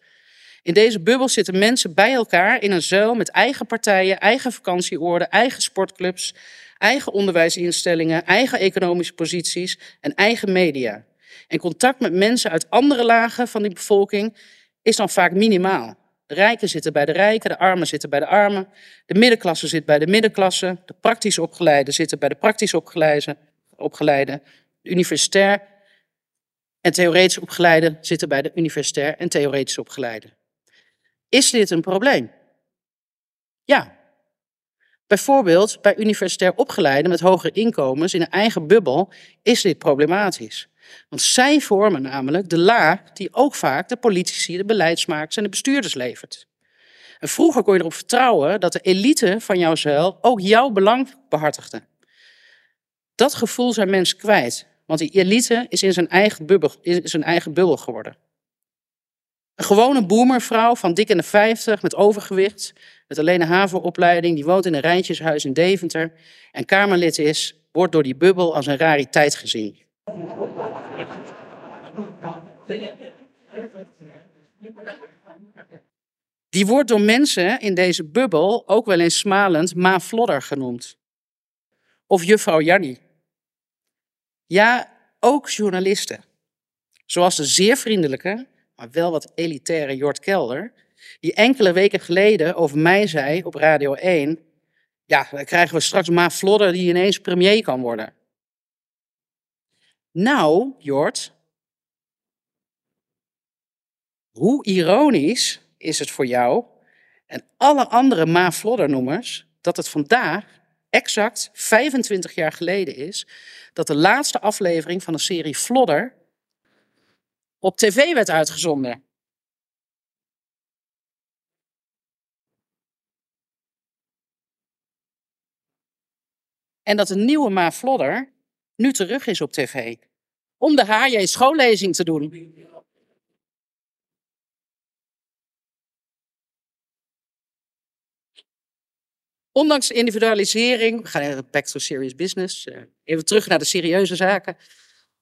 In deze bubbel zitten mensen bij elkaar in een zuil met eigen partijen, eigen vakantieoorden, eigen sportclubs, eigen onderwijsinstellingen, eigen economische posities en eigen media. En contact met mensen uit andere lagen van die bevolking is dan vaak minimaal. De rijken zitten bij de rijken, de armen zitten bij de armen, de middenklasse zit bij de middenklasse, de praktisch opgeleiden zitten bij de praktisch opgeleide, de universitair en theoretisch opgeleiden zitten bij de universitair en theoretisch opgeleiden. Is dit een probleem? Ja. Bijvoorbeeld bij universitair opgeleiden met hogere inkomens in een eigen bubbel is dit problematisch. Want zij vormen namelijk de laag die ook vaak de politici, de beleidsmakers en de bestuurders levert. En vroeger kon je erop vertrouwen dat de elite van jouw zuil ook jouw belang behartigde. Dat gevoel zijn mensen kwijt, want die elite is in zijn eigen bubbel, in zijn eigen bubbel geworden. Een gewone boemervrouw van dik in de 50 met overgewicht, met alleen een havenopleiding, die woont in een rijtjeshuis in Deventer en Kamerlid is, wordt door die bubbel als een rariteit gezien. Die wordt door mensen in deze bubbel ook wel eens smalend Ma Flodder genoemd. Of juffrouw Jannie. Ja, ook journalisten. Zoals de zeer vriendelijke maar wel wat elitaire Jort Kelder, die enkele weken geleden over mij zei op Radio 1, ja, dan krijgen we straks Ma Flodder die ineens premier kan worden. Nou, Jort, hoe ironisch is het voor jou en alle andere Ma Flodder-noemers dat het vandaag exact 25 jaar geleden is dat de laatste aflevering van de serie Flodder op tv werd uitgezonden. En dat een nieuwe Ma Flodder nu terug is op tv. Om de HJ schoollezing te doen. Ondanks individualisering, we gaan even back to serious business, eh, even terug naar de serieuze zaken.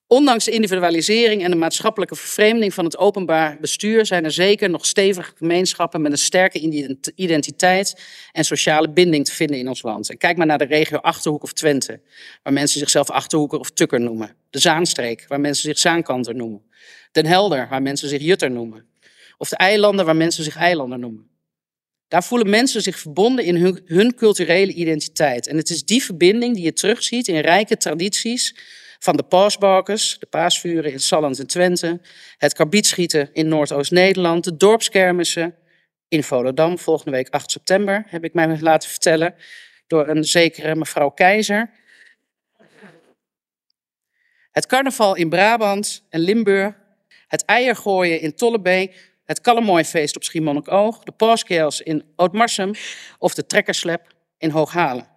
Ondanks de individualisering en de maatschappelijke vervreemding van het openbaar bestuur zijn er zeker nog stevige gemeenschappen met een sterke identiteit en sociale binding te vinden in ons land. Kijk maar naar de regio Achterhoek of Twente, waar mensen zichzelf Achterhoeker of Tukker noemen. De Zaanstreek, waar mensen zich Zaankanter noemen. Den Helder, waar mensen zich Jutter noemen. Of de eilanden, waar mensen zich Eilander noemen. Daar voelen mensen zich verbonden in hun, hun culturele identiteit. En het is die verbinding die je terugziet in rijke tradities van de paasbalkers, de paasvuren in Salland en Twente, het karbietschieten in Noordoost-Nederland, de dorpskermissen in Volendam, volgende week 8 september, heb ik mij laten vertellen door een zekere mevrouw Keizer. Het carnaval in Brabant en Limburg, het eiergooien in Tollebeek, het Kallemooifeest op Schiermonnikoog, de Paaskels in Oudmarsum of de Trekkerslep in Hooghalen.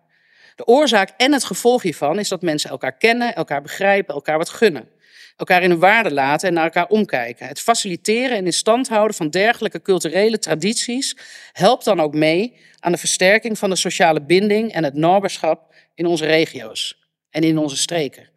De oorzaak en het gevolg hiervan is dat mensen elkaar kennen, elkaar begrijpen, elkaar wat gunnen. Elkaar in hun waarde laten en naar elkaar omkijken. Het faciliteren en in stand houden van dergelijke culturele tradities helpt dan ook mee aan de versterking van de sociale binding en het naberschap in onze regio's en in onze streken.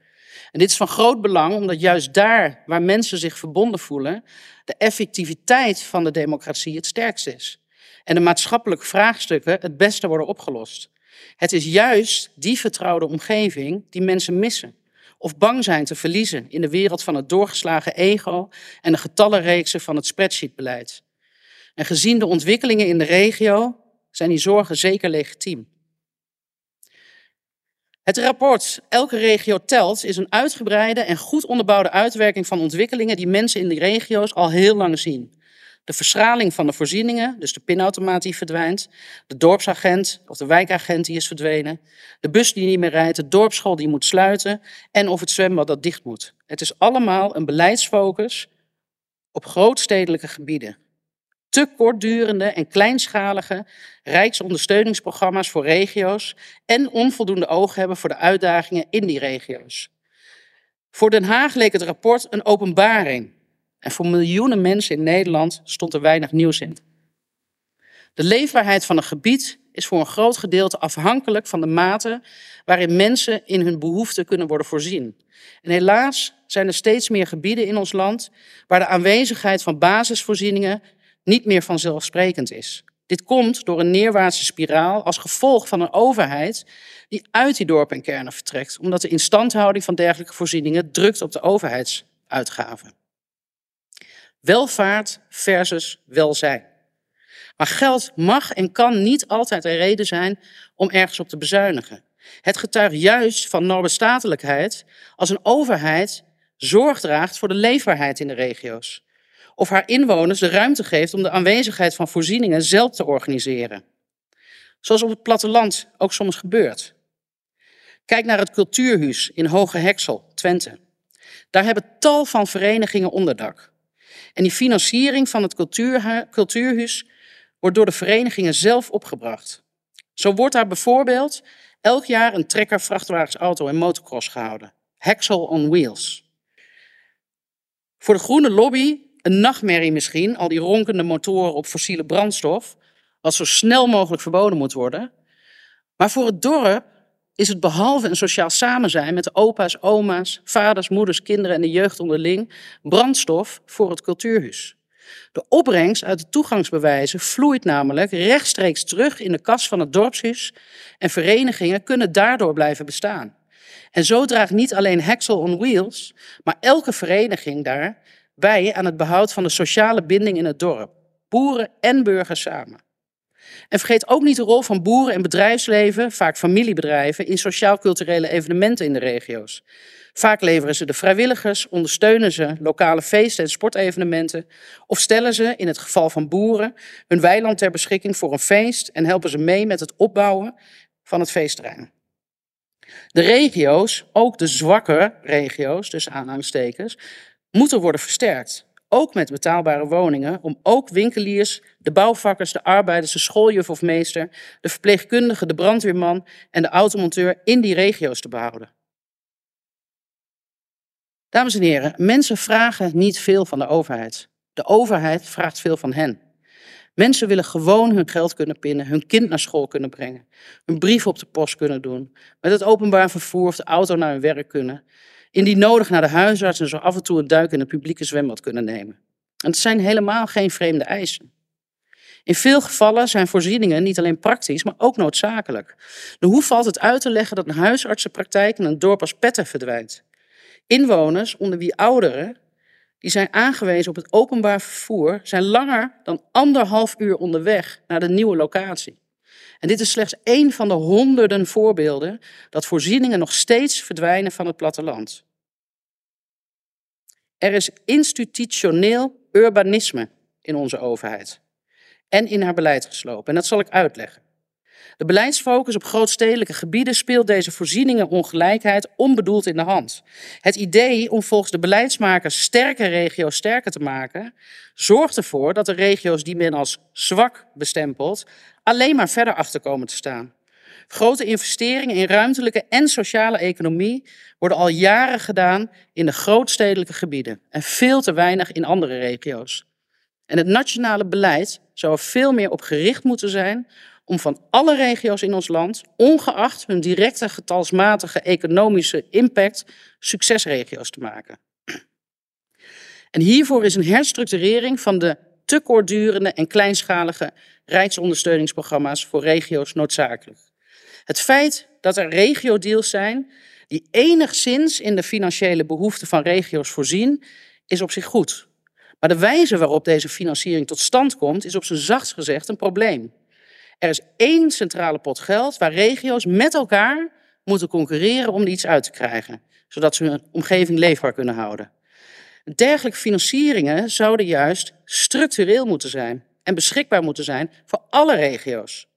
En dit is van groot belang omdat juist daar waar mensen zich verbonden voelen, de effectiviteit van de democratie het sterkst is. En de maatschappelijke vraagstukken het beste worden opgelost. Het is juist die vertrouwde omgeving die mensen missen. Of bang zijn te verliezen in de wereld van het doorgeslagen ego en de getallenreeksen van het spreadsheetbeleid. En gezien de ontwikkelingen in de regio zijn die zorgen zeker legitiem. Het rapport Elke regio telt is een uitgebreide en goed onderbouwde uitwerking van ontwikkelingen die mensen in die regio's al heel lang zien. De verschraling van de voorzieningen, dus de pinautomaat die verdwijnt, de dorpsagent of de wijkagent die is verdwenen, de bus die niet meer rijdt, de dorpsschool die moet sluiten en of het zwembad dat dicht moet. Het is allemaal een beleidsfocus op grootstedelijke gebieden. Te kortdurende en kleinschalige rijksondersteuningsprogramma's voor regio's en onvoldoende oog hebben voor de uitdagingen in die regio's. Voor Den Haag leek het rapport een openbaring en voor miljoenen mensen in Nederland stond er weinig nieuws in. De leefbaarheid van een gebied is voor een groot gedeelte afhankelijk van de mate waarin mensen in hun behoeften kunnen worden voorzien. En helaas zijn er steeds meer gebieden in ons land waar de aanwezigheid van basisvoorzieningen niet meer vanzelfsprekend is. Dit komt door een neerwaartse spiraal als gevolg van een overheid die uit die dorpen en kernen vertrekt, omdat de instandhouding van dergelijke voorzieningen drukt op de overheidsuitgaven. Welvaart versus welzijn. Maar geld mag en kan niet altijd een reden zijn om ergens op te bezuinigen. Het getuigt juist van noorbestatelijkheid als een overheid zorg draagt voor de leefbaarheid in de regio's. Of haar inwoners de ruimte geeft om de aanwezigheid van voorzieningen zelf te organiseren. Zoals op het platteland ook soms gebeurt. Kijk naar het Cultuurhuis in Hoge Heksel, Twente. Daar hebben tal van verenigingen onderdak. En die financiering van het cultuurhuis wordt door de verenigingen zelf opgebracht. Zo wordt daar bijvoorbeeld elk jaar een trekker, vrachtwagensauto en motocross gehouden. Hexel on Wheels. Voor de groene lobby een nachtmerrie misschien, al die ronkende motoren op fossiele brandstof, wat zo snel mogelijk verboden moet worden. Maar voor het dorp is het behalve een sociaal samenzijn met de opa's, oma's, vaders, moeders, kinderen en de jeugd onderling brandstof voor het cultuurhuis. De opbrengst uit de toegangsbewijzen vloeit namelijk rechtstreeks terug in de kas van het dorpshuis en verenigingen kunnen daardoor blijven bestaan. En zo draagt niet alleen Hexel on Wheels, maar elke vereniging daar bij aan het behoud van de sociale binding in het dorp. Boeren en burgers samen. En vergeet ook niet de rol van boeren en bedrijfsleven, vaak familiebedrijven, in sociaal-culturele evenementen in de regio's. Vaak leveren ze de vrijwilligers, ondersteunen ze lokale feesten en sportevenementen of stellen ze, in het geval van boeren, hun weiland ter beschikking voor een feest en helpen ze mee met het opbouwen van het feestterrein. De regio's, ook de zwakke regio's, dus aanhangstekens, moeten worden versterkt. Ook met betaalbare woningen, om ook winkeliers, de bouwvakkers, de arbeiders, de schooljuf of meester, de verpleegkundige, de brandweerman en de automonteur in die regio's te behouden. Dames en heren, mensen vragen niet veel van de overheid. De overheid vraagt veel van hen. Mensen willen gewoon hun geld kunnen pinnen, hun kind naar school kunnen brengen, een brief op de post kunnen doen, met het openbaar vervoer of de auto naar hun werk kunnen, indien nodig naar de huisarts en zo af en toe een duik in het publieke zwembad kunnen nemen. En het zijn helemaal geen vreemde eisen. In veel gevallen zijn voorzieningen niet alleen praktisch, maar ook noodzakelijk. De hoe valt het uit te leggen dat een huisartsenpraktijk in een dorp als Petten verdwijnt? Inwoners, onder wie ouderen, die zijn aangewezen op het openbaar vervoer, zijn langer dan anderhalf uur onderweg naar de nieuwe locatie. En dit is slechts één van de honderden voorbeelden dat voorzieningen nog steeds verdwijnen van het platteland. Er is institutioneel urbanisme in onze overheid en in haar beleid geslopen. En dat zal ik uitleggen. De beleidsfocus op grootstedelijke gebieden speelt deze voorzieningenongelijkheid onbedoeld in de hand. Het idee om volgens de beleidsmakers sterke regio's sterker te maken, zorgt ervoor dat de regio's die men als zwak bestempelt, alleen maar verder achter komen te staan. Grote investeringen in ruimtelijke en sociale economie worden al jaren gedaan in de grootstedelijke gebieden en veel te weinig in andere regio's. En het nationale beleid zou er veel meer op gericht moeten zijn om van alle regio's in ons land, ongeacht hun directe getalsmatige economische impact, succesregio's te maken. En hiervoor is een herstructurering van de te kortdurende en kleinschalige rijksondersteuningsprogramma's voor regio's noodzakelijk. Het feit dat er regio-deals zijn die enigszins in de financiële behoeften van regio's voorzien, is op zich goed. Maar de wijze waarop deze financiering tot stand komt, is op zijn zachtst gezegd een probleem. Er is één centrale pot geld waar regio's met elkaar moeten concurreren om iets uit te krijgen, zodat ze hun omgeving leefbaar kunnen houden. Dergelijke financieringen zouden juist structureel moeten zijn en beschikbaar moeten zijn voor alle regio's.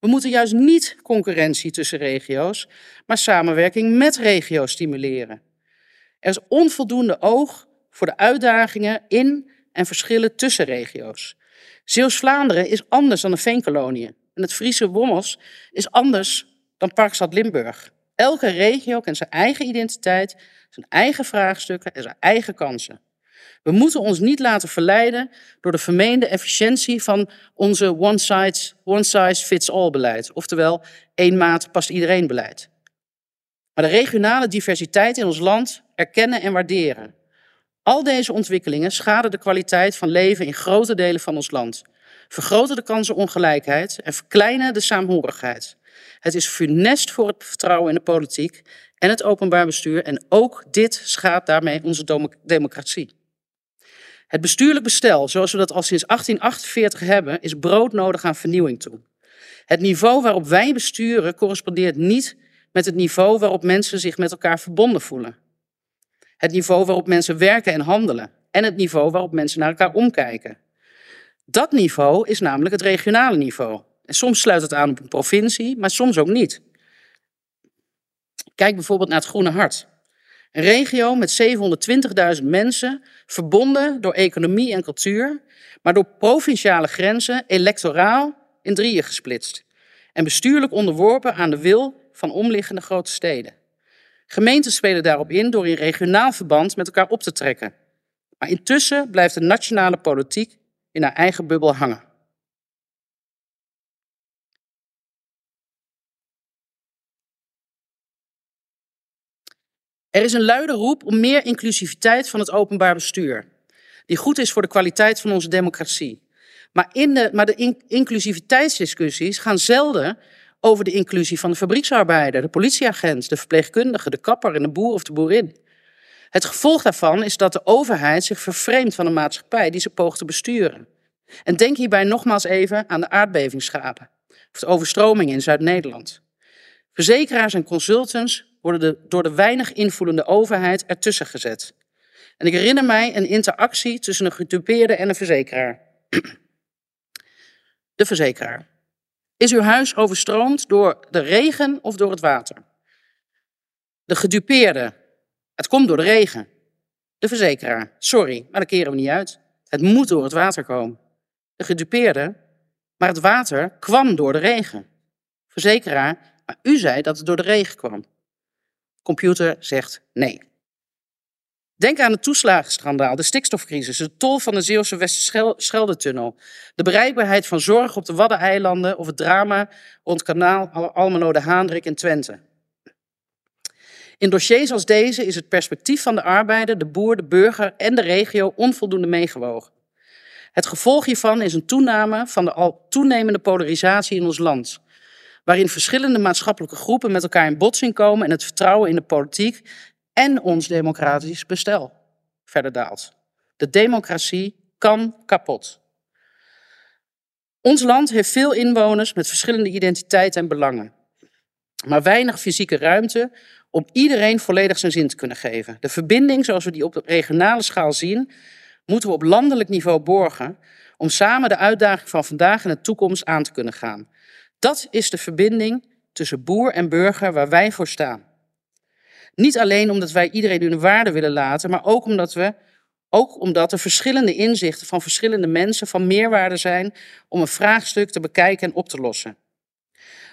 We moeten juist niet concurrentie tussen regio's, maar samenwerking met regio's stimuleren. Er is onvoldoende oog voor de uitdagingen in en verschillen tussen regio's. Zeeuws-Vlaanderen is anders dan de Veenkoloniën. En het Friese Wommels is anders dan Parkstad Limburg. Elke regio kent zijn eigen identiteit, zijn eigen vraagstukken en zijn eigen kansen. We moeten ons niet laten verleiden door de vermeende efficiëntie van onze one size fits all beleid. Oftewel, één maat past iedereen beleid. Maar de regionale diversiteit in ons land erkennen en waarderen. Al deze ontwikkelingen schaden de kwaliteit van leven in grote delen van ons land, vergroten de kansenongelijkheid en verkleinen de saamhorigheid. Het is funest voor het vertrouwen in de politiek en het openbaar bestuur en ook dit schaadt daarmee onze democratie. Het bestuurlijk bestel, zoals we dat al sinds 1848 hebben, is broodnodig aan vernieuwing toe. Het niveau waarop wij besturen correspondeert niet met het niveau waarop mensen zich met elkaar verbonden voelen. Het niveau waarop mensen werken en handelen. En het niveau waarop mensen naar elkaar omkijken. Dat niveau is namelijk het regionale niveau. En soms sluit het aan op een provincie, maar soms ook niet. Kijk bijvoorbeeld naar het Groene Hart. Een regio met 720.000 mensen, verbonden door economie en cultuur, maar door provinciale grenzen electoraal in drieën gesplitst. En bestuurlijk onderworpen aan de wil van omliggende grote steden. Gemeenten spelen daarop in door in regionaal verband met elkaar op te trekken. Maar intussen blijft de nationale politiek in haar eigen bubbel hangen. Er is een luide roep om meer inclusiviteit van het openbaar bestuur, die goed is voor de kwaliteit van onze democratie. Maar, in de, maar de inclusiviteitsdiscussies gaan zelden over de inclusie van de fabrieksarbeider, de politieagent, de verpleegkundige, de kapper en de boer of de boerin. Het gevolg daarvan is dat de overheid zich vervreemdt van de maatschappij die ze poogt te besturen. En denk hierbij nogmaals even aan de aardbevingsschade of de overstroming in Zuid-Nederland. Verzekeraars en consultants worden de, door de weinig invoelende overheid ertussen gezet. En ik herinner mij een interactie tussen een gedupeerde en een verzekeraar. De verzekeraar. Is uw huis overstroomd door de regen of door het water? De gedupeerde. Het komt door de regen. De verzekeraar. Sorry, maar dat keren we niet uit. Het moet door het water komen. De gedupeerde. Maar het water kwam door de regen. Verzekeraar. Maar u zei dat het door de regen kwam. Computer zegt nee. Denk aan het toeslagenschandaal, de stikstofcrisis, de tol van de Zeeuwse Westerschelde-tunnel, de bereikbaarheid van zorg op de Waddeneilanden of het drama rond kanaal Almelo de Haandrik in Twente. In dossiers als deze is het perspectief van de arbeider, de boer, de burger en de regio onvoldoende meegewogen. Het gevolg hiervan is een toename van de al toenemende polarisatie in ons land, waarin verschillende maatschappelijke groepen met elkaar in botsing komen en het vertrouwen in de politiek en ons democratisch bestel verder daalt. De democratie kan kapot. Ons land heeft veel inwoners met verschillende identiteiten en belangen, maar weinig fysieke ruimte om iedereen volledig zijn zin te kunnen geven. De verbinding zoals we die op de regionale schaal zien, moeten we op landelijk niveau borgen om samen de uitdaging van vandaag en de toekomst aan te kunnen gaan. Dat is de verbinding tussen boer en burger waar wij voor staan. Niet alleen omdat wij iedereen hun waarde willen laten, maar ook omdat we ook omdat er verschillende inzichten van verschillende mensen van meerwaarde zijn om een vraagstuk te bekijken en op te lossen.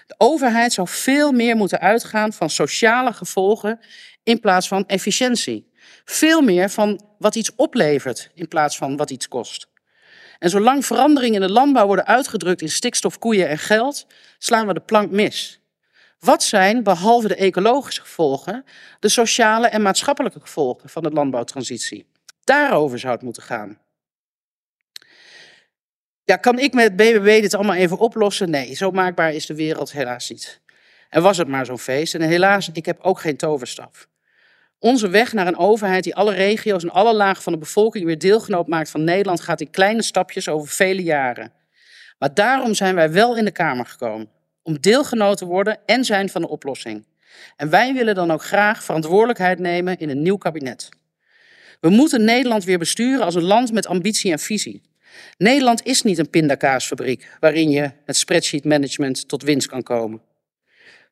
De overheid zou veel meer moeten uitgaan van sociale gevolgen in plaats van efficiëntie. Veel meer van wat iets oplevert in plaats van wat iets kost. En zolang veranderingen in de landbouw worden uitgedrukt in stikstof, koeien en geld, slaan we de plank mis. Wat zijn, behalve de ecologische gevolgen, de sociale en maatschappelijke gevolgen van de landbouwtransitie? Daarover zou het moeten gaan. Ja, kan ik met BBB dit allemaal even oplossen? Nee, zo maakbaar is de wereld helaas niet. En was het maar zo'n feest. En helaas, ik heb ook geen toverstaf. Onze weg naar een overheid die alle regio's en alle lagen van de bevolking weer deelgenoot maakt van Nederland gaat in kleine stapjes over vele jaren. Maar daarom zijn wij wel in de Kamer gekomen. Om deelgenoot te worden en zijn van de oplossing. En wij willen dan ook graag verantwoordelijkheid nemen in een nieuw kabinet. We moeten Nederland weer besturen als een land met ambitie en visie. Nederland is niet een pindakaasfabriek waarin je met spreadsheet management tot winst kan komen.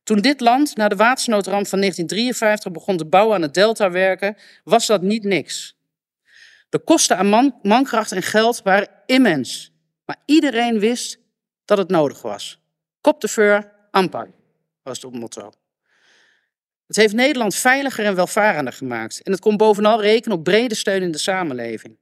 Toen dit land na de watersnoodramp van 1953 begon te bouwen aan het deltawerken, was dat niet niks. De kosten aan man, mankracht en geld waren immens, maar iedereen wist dat het nodig was. Kop de veur, aanpak, was het motto. Het heeft Nederland veiliger en welvarender gemaakt en het kon bovenal rekenen op brede steun in de samenleving.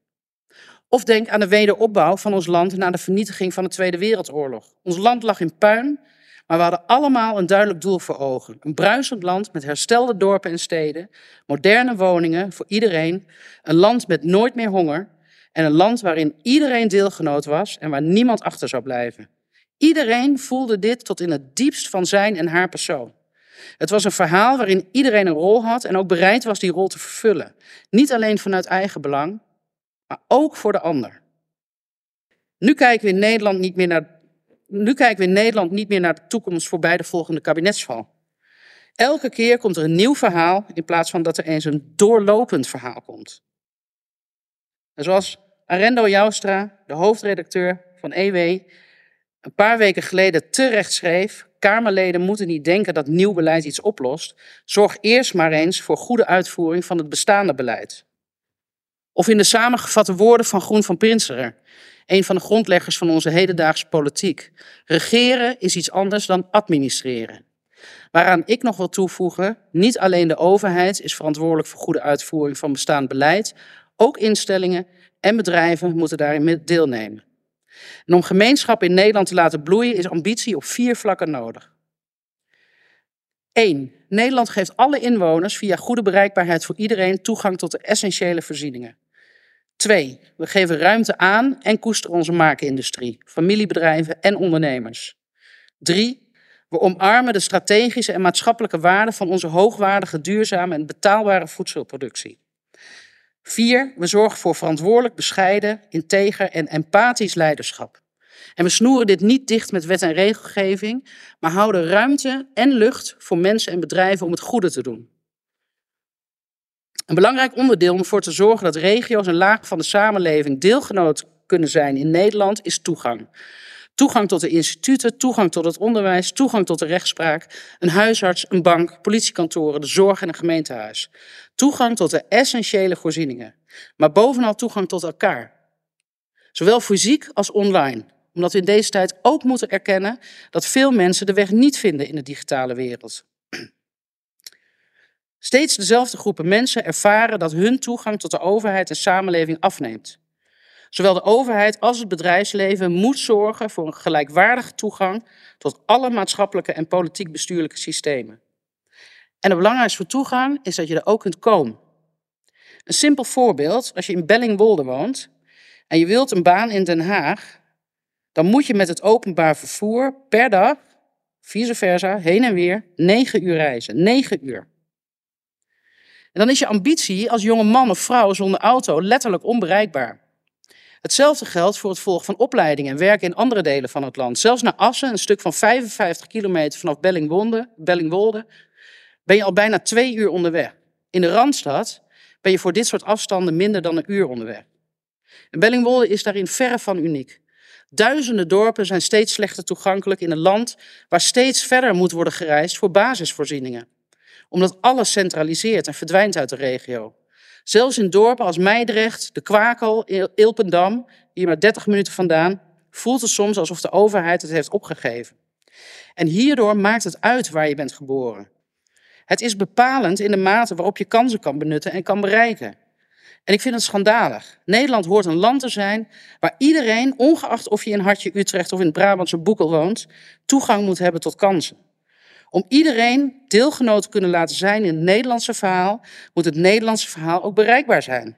Of denk aan de wederopbouw van ons land na de vernietiging van de Tweede Wereldoorlog. Ons land lag in puin, maar we hadden allemaal een duidelijk doel voor ogen. Een bruisend land met herstelde dorpen en steden, moderne woningen voor iedereen, een land met nooit meer honger en een land waarin iedereen deelgenoot was en waar niemand achter zou blijven. Iedereen voelde dit tot in het diepst van zijn en haar persoon. Het was een verhaal waarin iedereen een rol had en ook bereid was die rol te vervullen. Niet alleen vanuit eigen belang, maar ook voor de ander. Nu kijken we in Nederland niet meer naar, nu kijken we in Nederland niet meer naar de toekomst voorbij de volgende kabinetsval. Elke keer komt er een nieuw verhaal in plaats van dat er eens een doorlopend verhaal komt. En zoals Arendo Joustra, de hoofdredacteur van EW, een paar weken geleden terecht schreef, Kamerleden moeten niet denken dat nieuw beleid iets oplost. Zorg eerst maar eens voor goede uitvoering van het bestaande beleid. Of in de samengevatte woorden van Groen van Prinserer, een van de grondleggers van onze hedendaagse politiek. Regeren is iets anders dan administreren. Waaraan ik nog wil toevoegen, niet alleen de overheid is verantwoordelijk voor goede uitvoering van bestaand beleid, ook instellingen en bedrijven moeten daarin deelnemen. En om gemeenschap in Nederland te laten bloeien is ambitie op vier vlakken nodig. 1. Nederland geeft alle inwoners via goede bereikbaarheid voor iedereen toegang tot de essentiële voorzieningen. Twee, we geven ruimte aan en koesteren onze maakindustrie, familiebedrijven en ondernemers. Drie, we omarmen de strategische en maatschappelijke waarden van onze hoogwaardige, duurzame en betaalbare voedselproductie. Vier, we zorgen voor verantwoordelijk, bescheiden, integer en empathisch leiderschap. En we snoeren dit niet dicht met wet en regelgeving, maar houden ruimte en lucht voor mensen en bedrijven om het goede te doen. Een belangrijk onderdeel om ervoor te zorgen dat regio's en lagen van de samenleving deelgenoot kunnen zijn in Nederland is toegang. Toegang tot de instituten, toegang tot het onderwijs, toegang tot de rechtspraak, een huisarts, een bank, politiekantoren, de zorg en een gemeentehuis. Toegang tot de essentiële voorzieningen, maar bovenal toegang tot elkaar. Zowel fysiek als online, omdat we in deze tijd ook moeten erkennen dat veel mensen de weg niet vinden in de digitale wereld. Steeds dezelfde groepen mensen ervaren dat hun toegang tot de overheid en samenleving afneemt. Zowel de overheid als het bedrijfsleven moet zorgen voor een gelijkwaardige toegang tot alle maatschappelijke en politiek-bestuurlijke systemen. En het belangrijkste voor toegang is dat je er ook kunt komen. Een simpel voorbeeld, als je in Bellingwolde woont en je wilt een baan in Den Haag, dan moet je met het openbaar vervoer per dag, vice versa, heen en weer, negen uur reizen. Negen uur. En dan is je ambitie als jonge man of vrouw zonder auto letterlijk onbereikbaar. Hetzelfde geldt voor het volgen van opleidingen en werken in andere delen van het land. Zelfs naar Assen, een stuk van 55 kilometer vanaf Bellingwolde, Bellingwolde ben je al bijna twee uur onderweg. In de Randstad ben je voor dit soort afstanden minder dan een uur onderweg. En Bellingwolde is daarin verre van uniek. Duizenden dorpen zijn steeds slechter toegankelijk in een land waar steeds verder moet worden gereisd voor basisvoorzieningen. Omdat alles centraliseert en verdwijnt uit de regio. Zelfs in dorpen als Meidrecht, De Kwakel, Ilpendam, hier maar 30 minuten vandaan, voelt het soms alsof de overheid het heeft opgegeven. En hierdoor maakt het uit waar je bent geboren. Het is bepalend in de mate waarop je kansen kan benutten en kan bereiken. En ik vind het schandalig. Nederland hoort een land te zijn waar iedereen, ongeacht of je in Hartje Utrecht of in het Brabantse Boekel woont, toegang moet hebben tot kansen. Om iedereen deelgenoot te kunnen laten zijn in het Nederlandse verhaal, moet het Nederlandse verhaal ook bereikbaar zijn.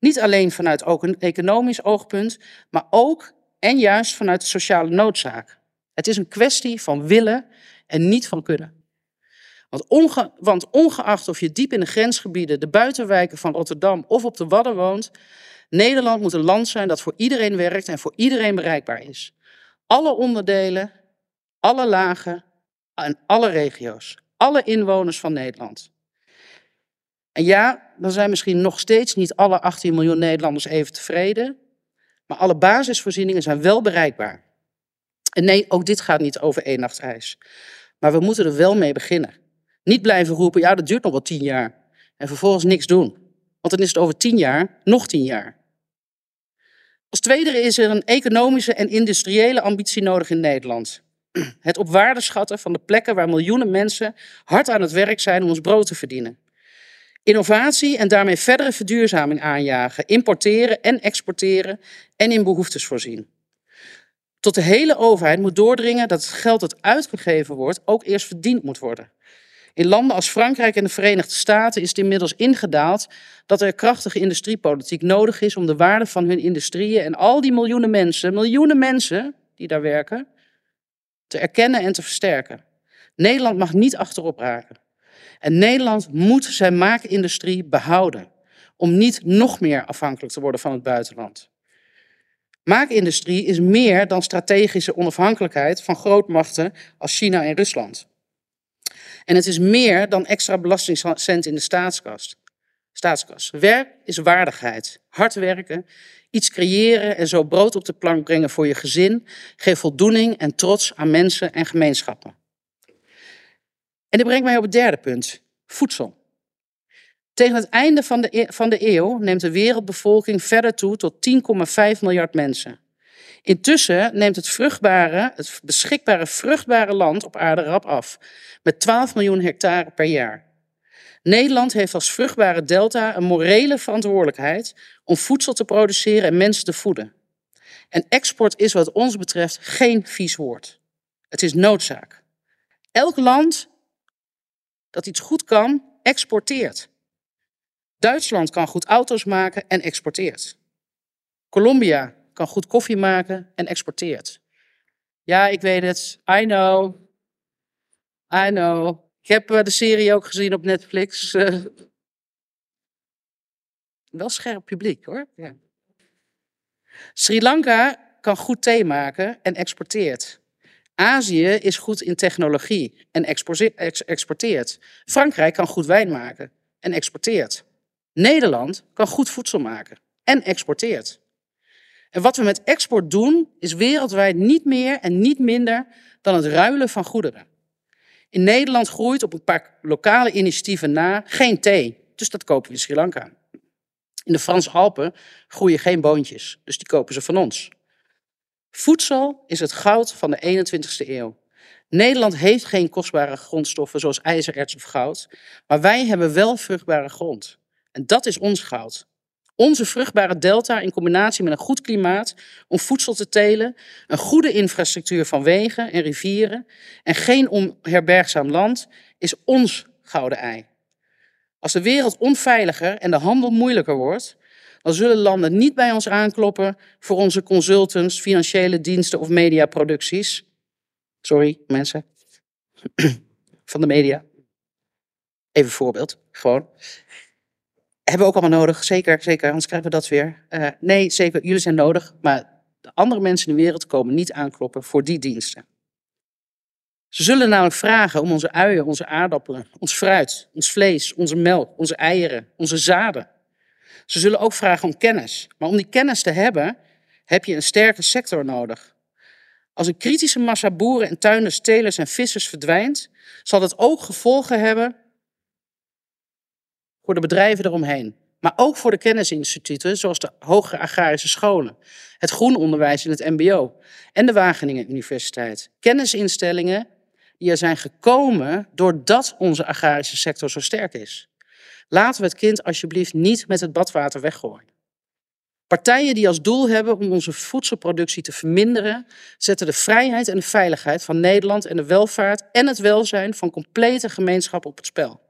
Niet alleen vanuit ook een economisch oogpunt, maar ook en juist vanuit de sociale noodzaak. Het is een kwestie van willen en niet van kunnen. Want, want ongeacht of je diep in de grensgebieden, de buitenwijken van Rotterdam of op de Wadden woont, Nederland moet een land zijn dat voor iedereen werkt en voor iedereen bereikbaar is. Alle onderdelen, alle lagen en alle regio's, alle inwoners van Nederland. En ja, dan zijn misschien nog steeds niet alle 18 miljoen Nederlanders even tevreden, maar alle basisvoorzieningen zijn wel bereikbaar. En nee, ook dit gaat niet over één nacht ijs. Maar we moeten er wel mee beginnen. Niet blijven roepen, ja, dat duurt nog wel tien jaar. En vervolgens niks doen. Want dan is het over tien jaar nog tien jaar. Als tweede is er een economische en industriële ambitie nodig in Nederland. Het op waarde schatten van de plekken waar miljoenen mensen hard aan het werk zijn om ons brood te verdienen. Innovatie en daarmee verdere verduurzaming aanjagen, importeren en exporteren en in behoeftes voorzien. Tot de hele overheid moet doordringen dat het geld dat uitgegeven wordt ook eerst verdiend moet worden. In landen als Frankrijk en de Verenigde Staten is het inmiddels ingedaald dat er krachtige industriepolitiek nodig is om de waarde van hun industrieën en al die miljoenen mensen, miljoenen mensen die daar werken, te erkennen en te versterken. Nederland mag niet achterop raken. En Nederland moet zijn maakindustrie behouden om niet nog meer afhankelijk te worden van het buitenland. Maakindustrie is meer dan strategische onafhankelijkheid van grootmachten als China en Rusland. En het is meer dan extra belastingcent in de staatskas. staatskas. Werk is waardigheid. Hard werken, iets creëren en zo brood op de plank brengen voor je gezin geeft voldoening en trots aan mensen en gemeenschappen. En dit brengt mij op het derde punt: voedsel. Tegen het einde van de, e-, van de eeuw neemt de wereldbevolking verder toe tot 10,5 miljard mensen. Intussen neemt het, vruchtbare, het beschikbare vruchtbare land op aarde rap af, met 12 miljoen hectare per jaar. Nederland heeft als vruchtbare delta een morele verantwoordelijkheid om voedsel te produceren en mensen te voeden. En export is wat ons betreft geen vies woord. Het is noodzaak. Elk land dat iets goed kan, exporteert. Duitsland kan goed auto's maken en exporteert. Colombia kan goed koffie maken en exporteert. Ja, ik weet het. I know. I know. Ik heb eh, de serie ook gezien op Netflix. Uh, wel scherp publiek hoor. Ja. Sri Lanka kan goed thee maken en exporteert. Azië is goed in technologie en exporteert. Frankrijk kan goed wijn maken en exporteert. Nederland kan goed voedsel maken en exporteert. En wat we met export doen, is wereldwijd niet meer en niet minder dan het ruilen van goederen. In Nederland groeit op een paar lokale initiatieven na geen thee, dus dat kopen we in Sri Lanka. In de Franse Alpen groeien geen boontjes, dus die kopen ze van ons. Voedsel is het goud van de 21ste eeuw. Nederland heeft geen kostbare grondstoffen zoals ijzererts of goud, maar wij hebben wel vruchtbare grond. En dat is ons goud. Onze vruchtbare delta in combinatie met een goed klimaat om voedsel te telen, een goede infrastructuur van wegen en rivieren en geen onherbergzaam land is ons gouden ei. Als de wereld onveiliger en de handel moeilijker wordt, dan zullen landen niet bij ons aankloppen voor onze consultants, financiële diensten of mediaproducties. Sorry, mensen. Van de media. Even een voorbeeld, gewoon. Hebben we ook allemaal nodig, zeker, zeker, anders krijgen we dat weer. Uh, nee, zeker, jullie zijn nodig, maar de andere mensen in de wereld komen niet aankloppen voor die diensten. Ze zullen namelijk vragen om onze uien, onze aardappelen, ons fruit, ons vlees, onze melk, onze eieren, onze zaden. Ze zullen ook vragen om kennis. Maar om die kennis te hebben, heb je een sterke sector nodig. Als een kritische massa boeren en tuinders, telers en vissers verdwijnt, zal dat ook gevolgen hebben voor de bedrijven eromheen. Maar ook voor de kennisinstituten, zoals de hogere agrarische scholen, het groenonderwijs in het MBO en de Wageningen Universiteit. Kennisinstellingen die er zijn gekomen doordat onze agrarische sector zo sterk is. Laten we het kind alsjeblieft niet met het badwater weggooien. Partijen die als doel hebben om onze voedselproductie te verminderen, zetten de vrijheid en de veiligheid van Nederland en de welvaart en het welzijn van complete gemeenschappen op het spel.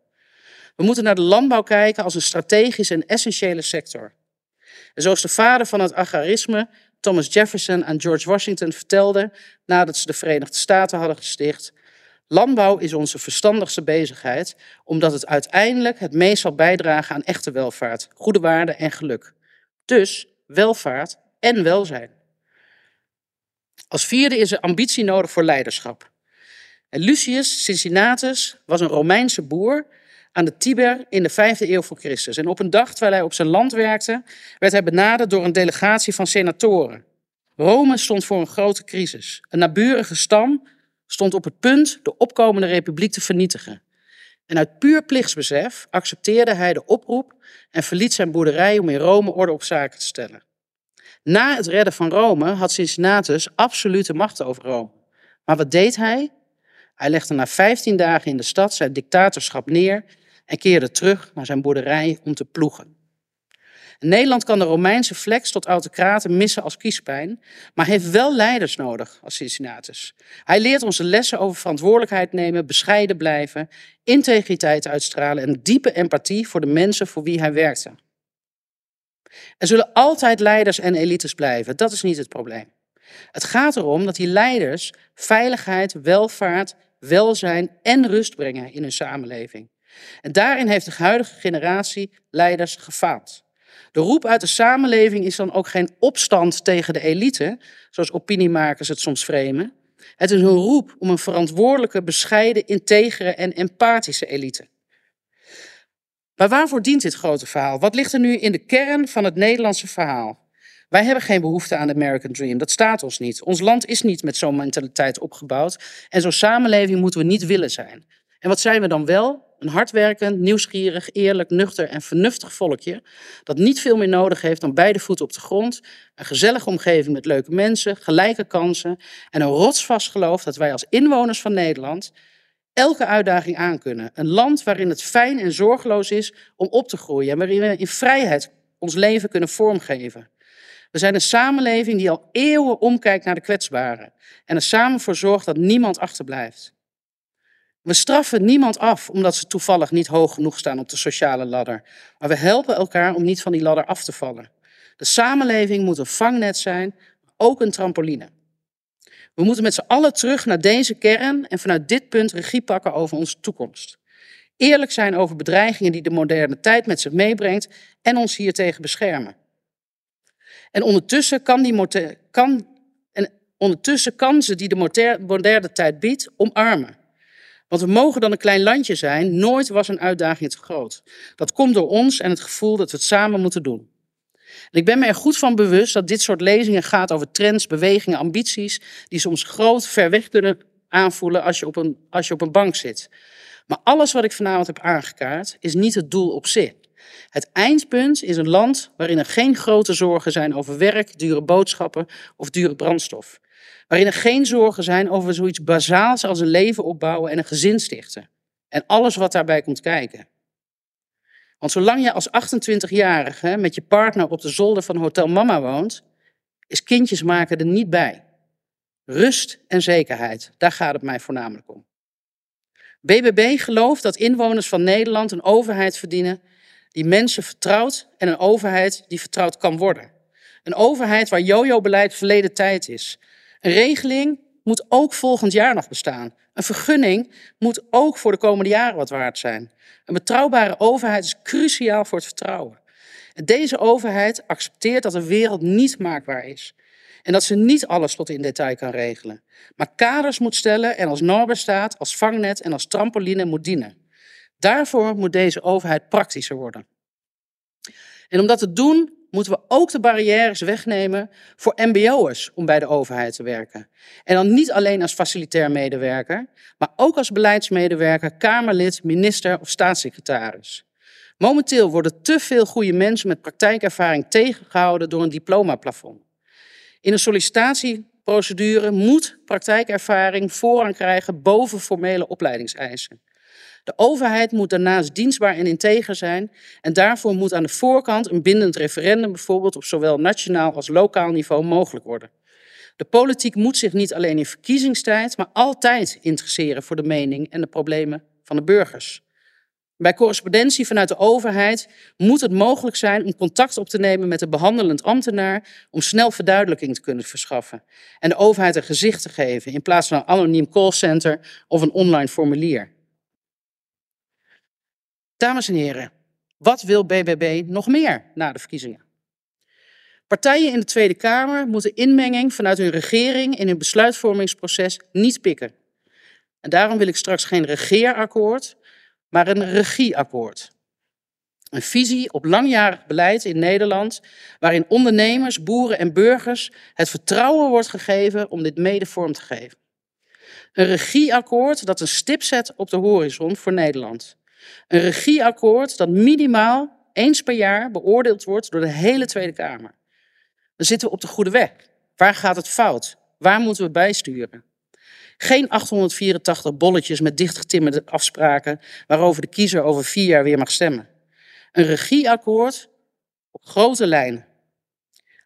We moeten naar de landbouw kijken als een strategische en essentiële sector. En zoals de vader van het agrarisme, Thomas Jefferson, aan George Washington vertelde nadat ze de Verenigde Staten hadden gesticht, Landbouw is onze verstandigste bezigheid, omdat het uiteindelijk het meest zal bijdragen aan echte welvaart, goede waarde en geluk. Dus welvaart en welzijn. Als vierde is er ambitie nodig voor leiderschap. En Lucius Cincinnatus was een Romeinse boer aan de Tiber in de vijfde eeuw voor Christus. En op een dag terwijl hij op zijn land werkte, werd hij benaderd door een delegatie van senatoren. Rome stond voor een grote crisis. Een naburige stam stond op het punt de opkomende republiek te vernietigen. En uit puur plichtsbesef accepteerde hij de oproep en verliet zijn boerderij om in Rome orde op zaken te stellen. Na het redden van Rome had Cincinnatus absolute macht over Rome. Maar wat deed hij? Hij legde na 15 dagen in de stad zijn dictatorschap neer en keerde terug naar zijn boerderij om te ploegen. Nederland kan de Romeinse flex tot autocraten missen als kiespijn, maar heeft wel leiders nodig als Cincinnatus. Hij leert ons de lessen over verantwoordelijkheid nemen, bescheiden blijven, integriteit uitstralen en diepe empathie voor de mensen voor wie hij werkte. Er zullen altijd leiders en elites blijven, dat is niet het probleem. Het gaat erom dat die leiders veiligheid, welvaart, welzijn en rust brengen in hun samenleving. En daarin heeft de huidige generatie leiders gefaald. De roep uit de samenleving is dan ook geen opstand tegen de elite, zoals opiniemakers het soms framen. Het is een roep om een verantwoordelijke, bescheiden, integere en empathische elite. Maar waarvoor dient dit grote verhaal? Wat ligt er nu in de kern van het Nederlandse verhaal? Wij hebben geen behoefte aan de American Dream. Dat staat ons niet. Ons land is niet met zo'n mentaliteit opgebouwd. En zo'n samenleving moeten we niet willen zijn. En wat zijn we dan wel? Een hardwerkend, nieuwsgierig, eerlijk, nuchter en vernuftig volkje dat niet veel meer nodig heeft dan beide voeten op de grond, een gezellige omgeving met leuke mensen, gelijke kansen en een rotsvast geloof dat wij als inwoners van Nederland elke uitdaging aankunnen. Een land waarin het fijn en zorgeloos is om op te groeien en waarin we in vrijheid ons leven kunnen vormgeven. We zijn een samenleving die al eeuwen omkijkt naar de kwetsbaren en er samen voor zorgt dat niemand achterblijft. We straffen niemand af omdat ze toevallig niet hoog genoeg staan op de sociale ladder. Maar we helpen elkaar om niet van die ladder af te vallen. De samenleving moet een vangnet zijn, ook een trampoline. We moeten met z'n allen terug naar deze kern en vanuit dit punt regie pakken over onze toekomst. Eerlijk zijn over bedreigingen die de moderne tijd met zich meebrengt en ons hiertegen beschermen. En ondertussen kan, die kan, en ondertussen kan ze die de moderne tijd biedt omarmen. Want we mogen dan een klein landje zijn, nooit was een uitdaging te groot. Dat komt door ons en het gevoel dat we het samen moeten doen. En ik ben me er goed van bewust dat dit soort lezingen gaat over trends, bewegingen, ambities, die soms groot ver weg kunnen aanvoelen als je op een, als je op een bank zit. Maar alles wat ik vanavond heb aangekaart is niet het doel op zich. Het eindpunt is een land waarin er geen grote zorgen zijn over werk, dure boodschappen of dure brandstof. Waarin er geen zorgen zijn over zoiets bazaals als een leven opbouwen en een gezin stichten. En alles wat daarbij komt kijken. Want zolang je als 28-jarige met je partner op de zolder van Hotel Mama woont, is kindjes maken er niet bij. Rust en zekerheid, daar gaat het mij voornamelijk om. BBB gelooft dat inwoners van Nederland een overheid verdienen die mensen vertrouwt en een overheid die vertrouwd kan worden. Een overheid waar jojo-beleid verleden tijd is. Een regeling moet ook volgend jaar nog bestaan. Een vergunning moet ook voor de komende jaren wat waard zijn. Een betrouwbare overheid is cruciaal voor het vertrouwen. En deze overheid accepteert dat de wereld niet maakbaar is. En dat ze niet alles tot in detail kan regelen. Maar kaders moet stellen en als norm staat, als vangnet en als trampoline moet dienen. Daarvoor moet deze overheid praktischer worden. En om dat te doen, moeten we ook de barrières wegnemen voor MBO'ers om bij de overheid te werken. En dan niet alleen als facilitair medewerker, maar ook als beleidsmedewerker, Kamerlid, minister of staatssecretaris. Momenteel worden te veel goede mensen met praktijkervaring tegengehouden door een diplomaplafond. In een sollicitatieprocedure moet praktijkervaring voorrang krijgen boven formele opleidingseisen. De overheid moet daarnaast dienstbaar en integer zijn en daarvoor moet aan de voorkant een bindend referendum bijvoorbeeld op zowel nationaal als lokaal niveau mogelijk worden. De politiek moet zich niet alleen in verkiezingstijd, maar altijd interesseren voor de mening en de problemen van de burgers. Bij correspondentie vanuit de overheid moet het mogelijk zijn om contact op te nemen met de behandelend ambtenaar om snel verduidelijking te kunnen verschaffen en de overheid een gezicht te geven in plaats van een anoniem callcenter of een online formulier. Dames en heren, wat wil BBB nog meer na de verkiezingen? Partijen in de Tweede Kamer moeten inmenging vanuit hun regering in hun besluitvormingsproces niet pikken. En daarom wil ik straks geen regeerakkoord, maar een regieakkoord. Een visie op langjarig beleid in Nederland, waarin ondernemers, boeren en burgers het vertrouwen wordt gegeven om dit mede vorm te geven. Een regieakkoord dat een stip zet op de horizon voor Nederland. Een regieakkoord dat minimaal eens per jaar beoordeeld wordt door de hele Tweede Kamer. Dan zitten we op de goede weg. Waar gaat het fout? Waar moeten we bijsturen? Geen 884 bolletjes met dichtgetimmerde afspraken waarover de kiezer over vier jaar weer mag stemmen. Een regieakkoord op grote lijnen.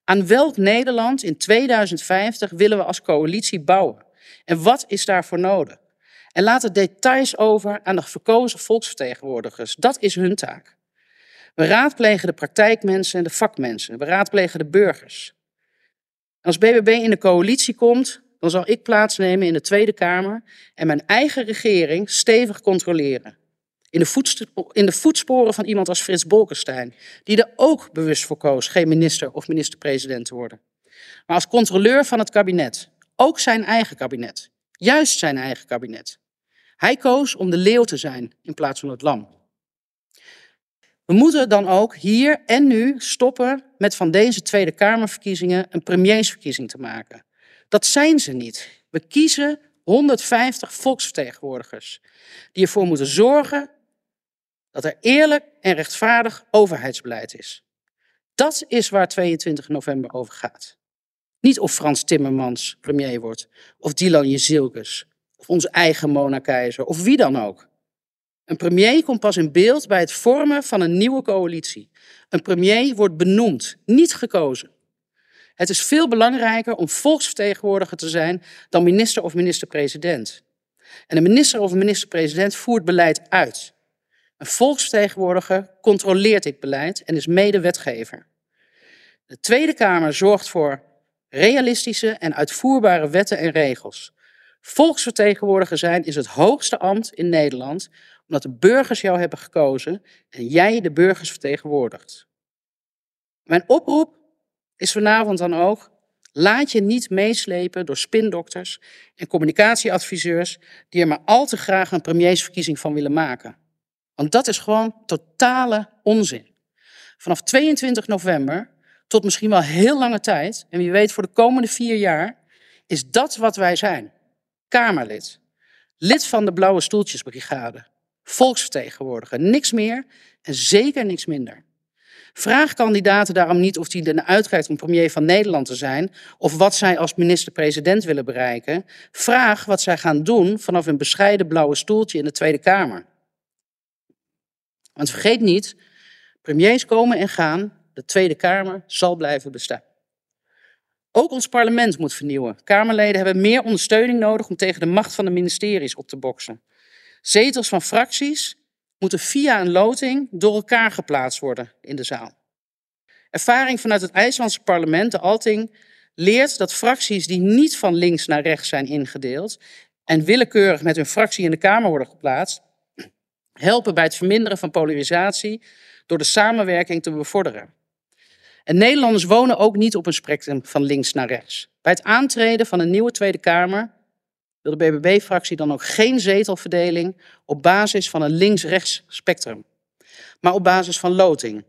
Aan welk Nederland in 2050 willen we als coalitie bouwen? En wat is daarvoor nodig? En laat de details over aan de verkozen volksvertegenwoordigers. Dat is hun taak. We raadplegen de praktijkmensen en de vakmensen. We raadplegen de burgers. Als BBB in de coalitie komt, dan zal ik plaatsnemen in de Tweede Kamer en mijn eigen regering stevig controleren. In de, in de voetsporen van iemand als Frits Bolkestein, die er ook bewust voor koos geen minister of minister-president te worden. Maar als controleur van het kabinet, ook zijn eigen kabinet, juist zijn eigen kabinet. Hij koos om de leeuw te zijn in plaats van het lam. We moeten dan ook hier en nu stoppen met van deze Tweede Kamerverkiezingen een premiersverkiezing te maken. Dat zijn ze niet. We kiezen 150 volksvertegenwoordigers die ervoor moeten zorgen dat er eerlijk en rechtvaardig overheidsbeleid is. Dat is waar 22 november over gaat. Niet of Frans Timmermans premier wordt, of Dylan Jezilkes, of onze eigen Mona Keizer, of wie dan ook. Een premier komt pas in beeld bij het vormen van een nieuwe coalitie. Een premier wordt benoemd, niet gekozen. Het is veel belangrijker om volksvertegenwoordiger te zijn dan minister of minister-president. En een minister of minister-president voert beleid uit. Een volksvertegenwoordiger controleert dit beleid en is medewetgever. De Tweede Kamer zorgt voor realistische en uitvoerbare wetten en regels. Volksvertegenwoordiger zijn is het hoogste ambt in Nederland, omdat de burgers jou hebben gekozen en jij de burgers vertegenwoordigt. Mijn oproep is vanavond dan ook, laat je niet meeslepen door spindokters en communicatieadviseurs die er maar al te graag een premiersverkiezing van willen maken. Want dat is gewoon totale onzin. Vanaf 22 november tot misschien wel heel lange tijd, en wie weet voor de komende vier jaar, is dat wat wij zijn. Kamerlid, lid van de Blauwe Stoeltjesbrigade, volksvertegenwoordiger, niks meer en zeker niks minder. Vraag kandidaten daarom niet of die ernaar uitkijkt om premier van Nederland te zijn of wat zij als minister-president willen bereiken. Vraag wat zij gaan doen vanaf een bescheiden blauwe stoeltje in de Tweede Kamer. Want vergeet niet, premiers komen en gaan, de Tweede Kamer zal blijven bestaan. Ook ons parlement moet vernieuwen. Kamerleden hebben meer ondersteuning nodig om tegen de macht van de ministeries op te boksen. Zetels van fracties moeten via een loting door elkaar geplaatst worden in de zaal. Ervaring vanuit het IJslandse parlement, de Alting, leert dat fracties die niet van links naar rechts zijn ingedeeld en willekeurig met hun fractie in de Kamer worden geplaatst, helpen bij het verminderen van polarisatie door de samenwerking te bevorderen. En Nederlanders wonen ook niet op een spectrum van links naar rechts. Bij het aantreden van een nieuwe Tweede Kamer wil de BBB-fractie dan ook geen zetelverdeling op basis van een links-rechts spectrum, maar op basis van loting.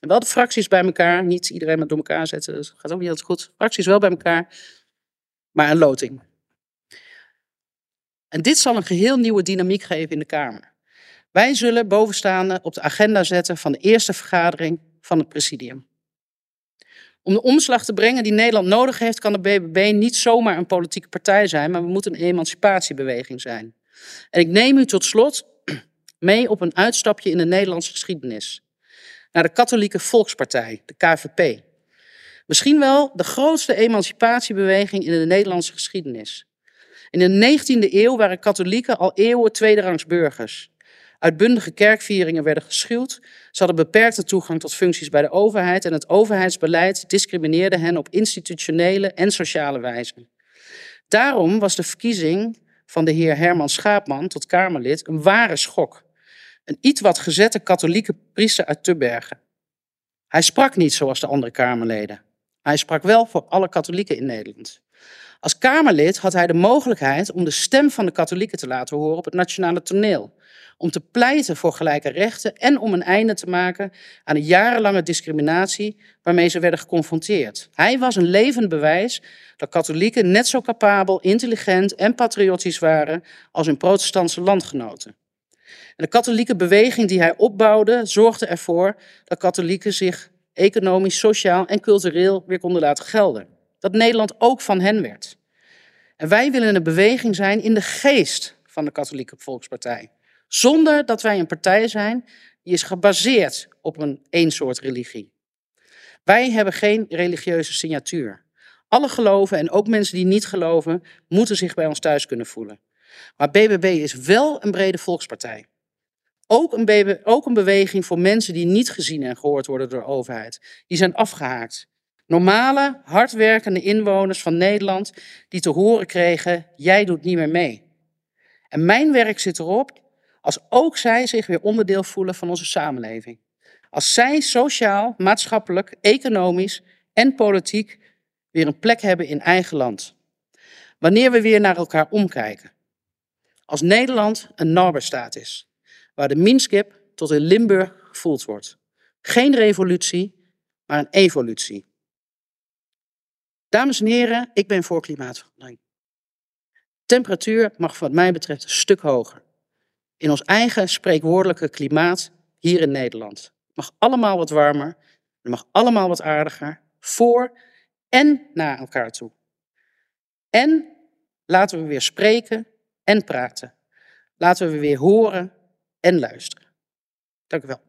En wel de fracties bij elkaar, niet iedereen met door elkaar zetten, dat gaat ook niet altijd goed. Fracties wel bij elkaar, maar een loting. En dit zal een geheel nieuwe dynamiek geven in de Kamer. Wij zullen bovenstaande op de agenda zetten van de eerste vergadering van het presidium. Om de omslag te brengen die Nederland nodig heeft, kan de BBB niet zomaar een politieke partij zijn, maar we moeten een emancipatiebeweging zijn. En ik neem u tot slot mee op een uitstapje in de Nederlandse geschiedenis. Naar de Katholieke Volkspartij, de KVP. Misschien wel de grootste emancipatiebeweging in de Nederlandse geschiedenis. In de 19e eeuw waren katholieken al eeuwen tweederangs burgers. Uitbundige kerkvieringen werden geschuwd. Ze hadden beperkte toegang tot functies bij de overheid en het overheidsbeleid discrimineerde hen op institutionele en sociale wijze. Daarom was de verkiezing van de heer Herman Schaapman tot Kamerlid een ware schok. Een iets wat gezette katholieke priester uit Tubbergen. Hij sprak niet zoals de andere Kamerleden. Hij sprak wel voor alle katholieken in Nederland. Als Kamerlid had hij de mogelijkheid om de stem van de katholieken te laten horen op het nationale toneel om te pleiten voor gelijke rechten en om een einde te maken aan de jarenlange discriminatie waarmee ze werden geconfronteerd. Hij was een levend bewijs dat katholieken net zo capabel, intelligent en patriotisch waren als hun protestantse landgenoten. En de katholieke beweging die hij opbouwde zorgde ervoor dat katholieken zich economisch, sociaal en cultureel weer konden laten gelden. Dat Nederland ook van hen werd. En wij willen een beweging zijn in de geest van de Katholieke Volkspartij. Zonder dat wij een partij zijn die is gebaseerd op een één soort religie. Wij hebben geen religieuze signatuur. Alle geloven en ook mensen die niet geloven, moeten zich bij ons thuis kunnen voelen. Maar BBB is wel een brede volkspartij. Ook een, ook een beweging voor mensen die niet gezien en gehoord worden door de overheid. Die zijn afgehaakt. Normale, hardwerkende inwoners van Nederland die te horen kregen: jij doet niet meer mee. En mijn werk zit erop als ook zij zich weer onderdeel voelen van onze samenleving. Als zij sociaal, maatschappelijk, economisch en politiek weer een plek hebben in eigen land. Wanneer we weer naar elkaar omkijken. Als Nederland een Norberstaat is, waar de Minskip tot in Limburg gevoeld wordt. Geen revolutie, maar een evolutie. Dames en heren, ik ben voor klimaatverandering. Temperatuur mag wat mij betreft een stuk hoger in ons eigen spreekwoordelijke klimaat hier in Nederland. Het mag allemaal wat warmer, het mag allemaal wat aardiger, voor en naar elkaar toe. En laten we weer spreken en praten. Laten we weer horen en luisteren. Dank u wel.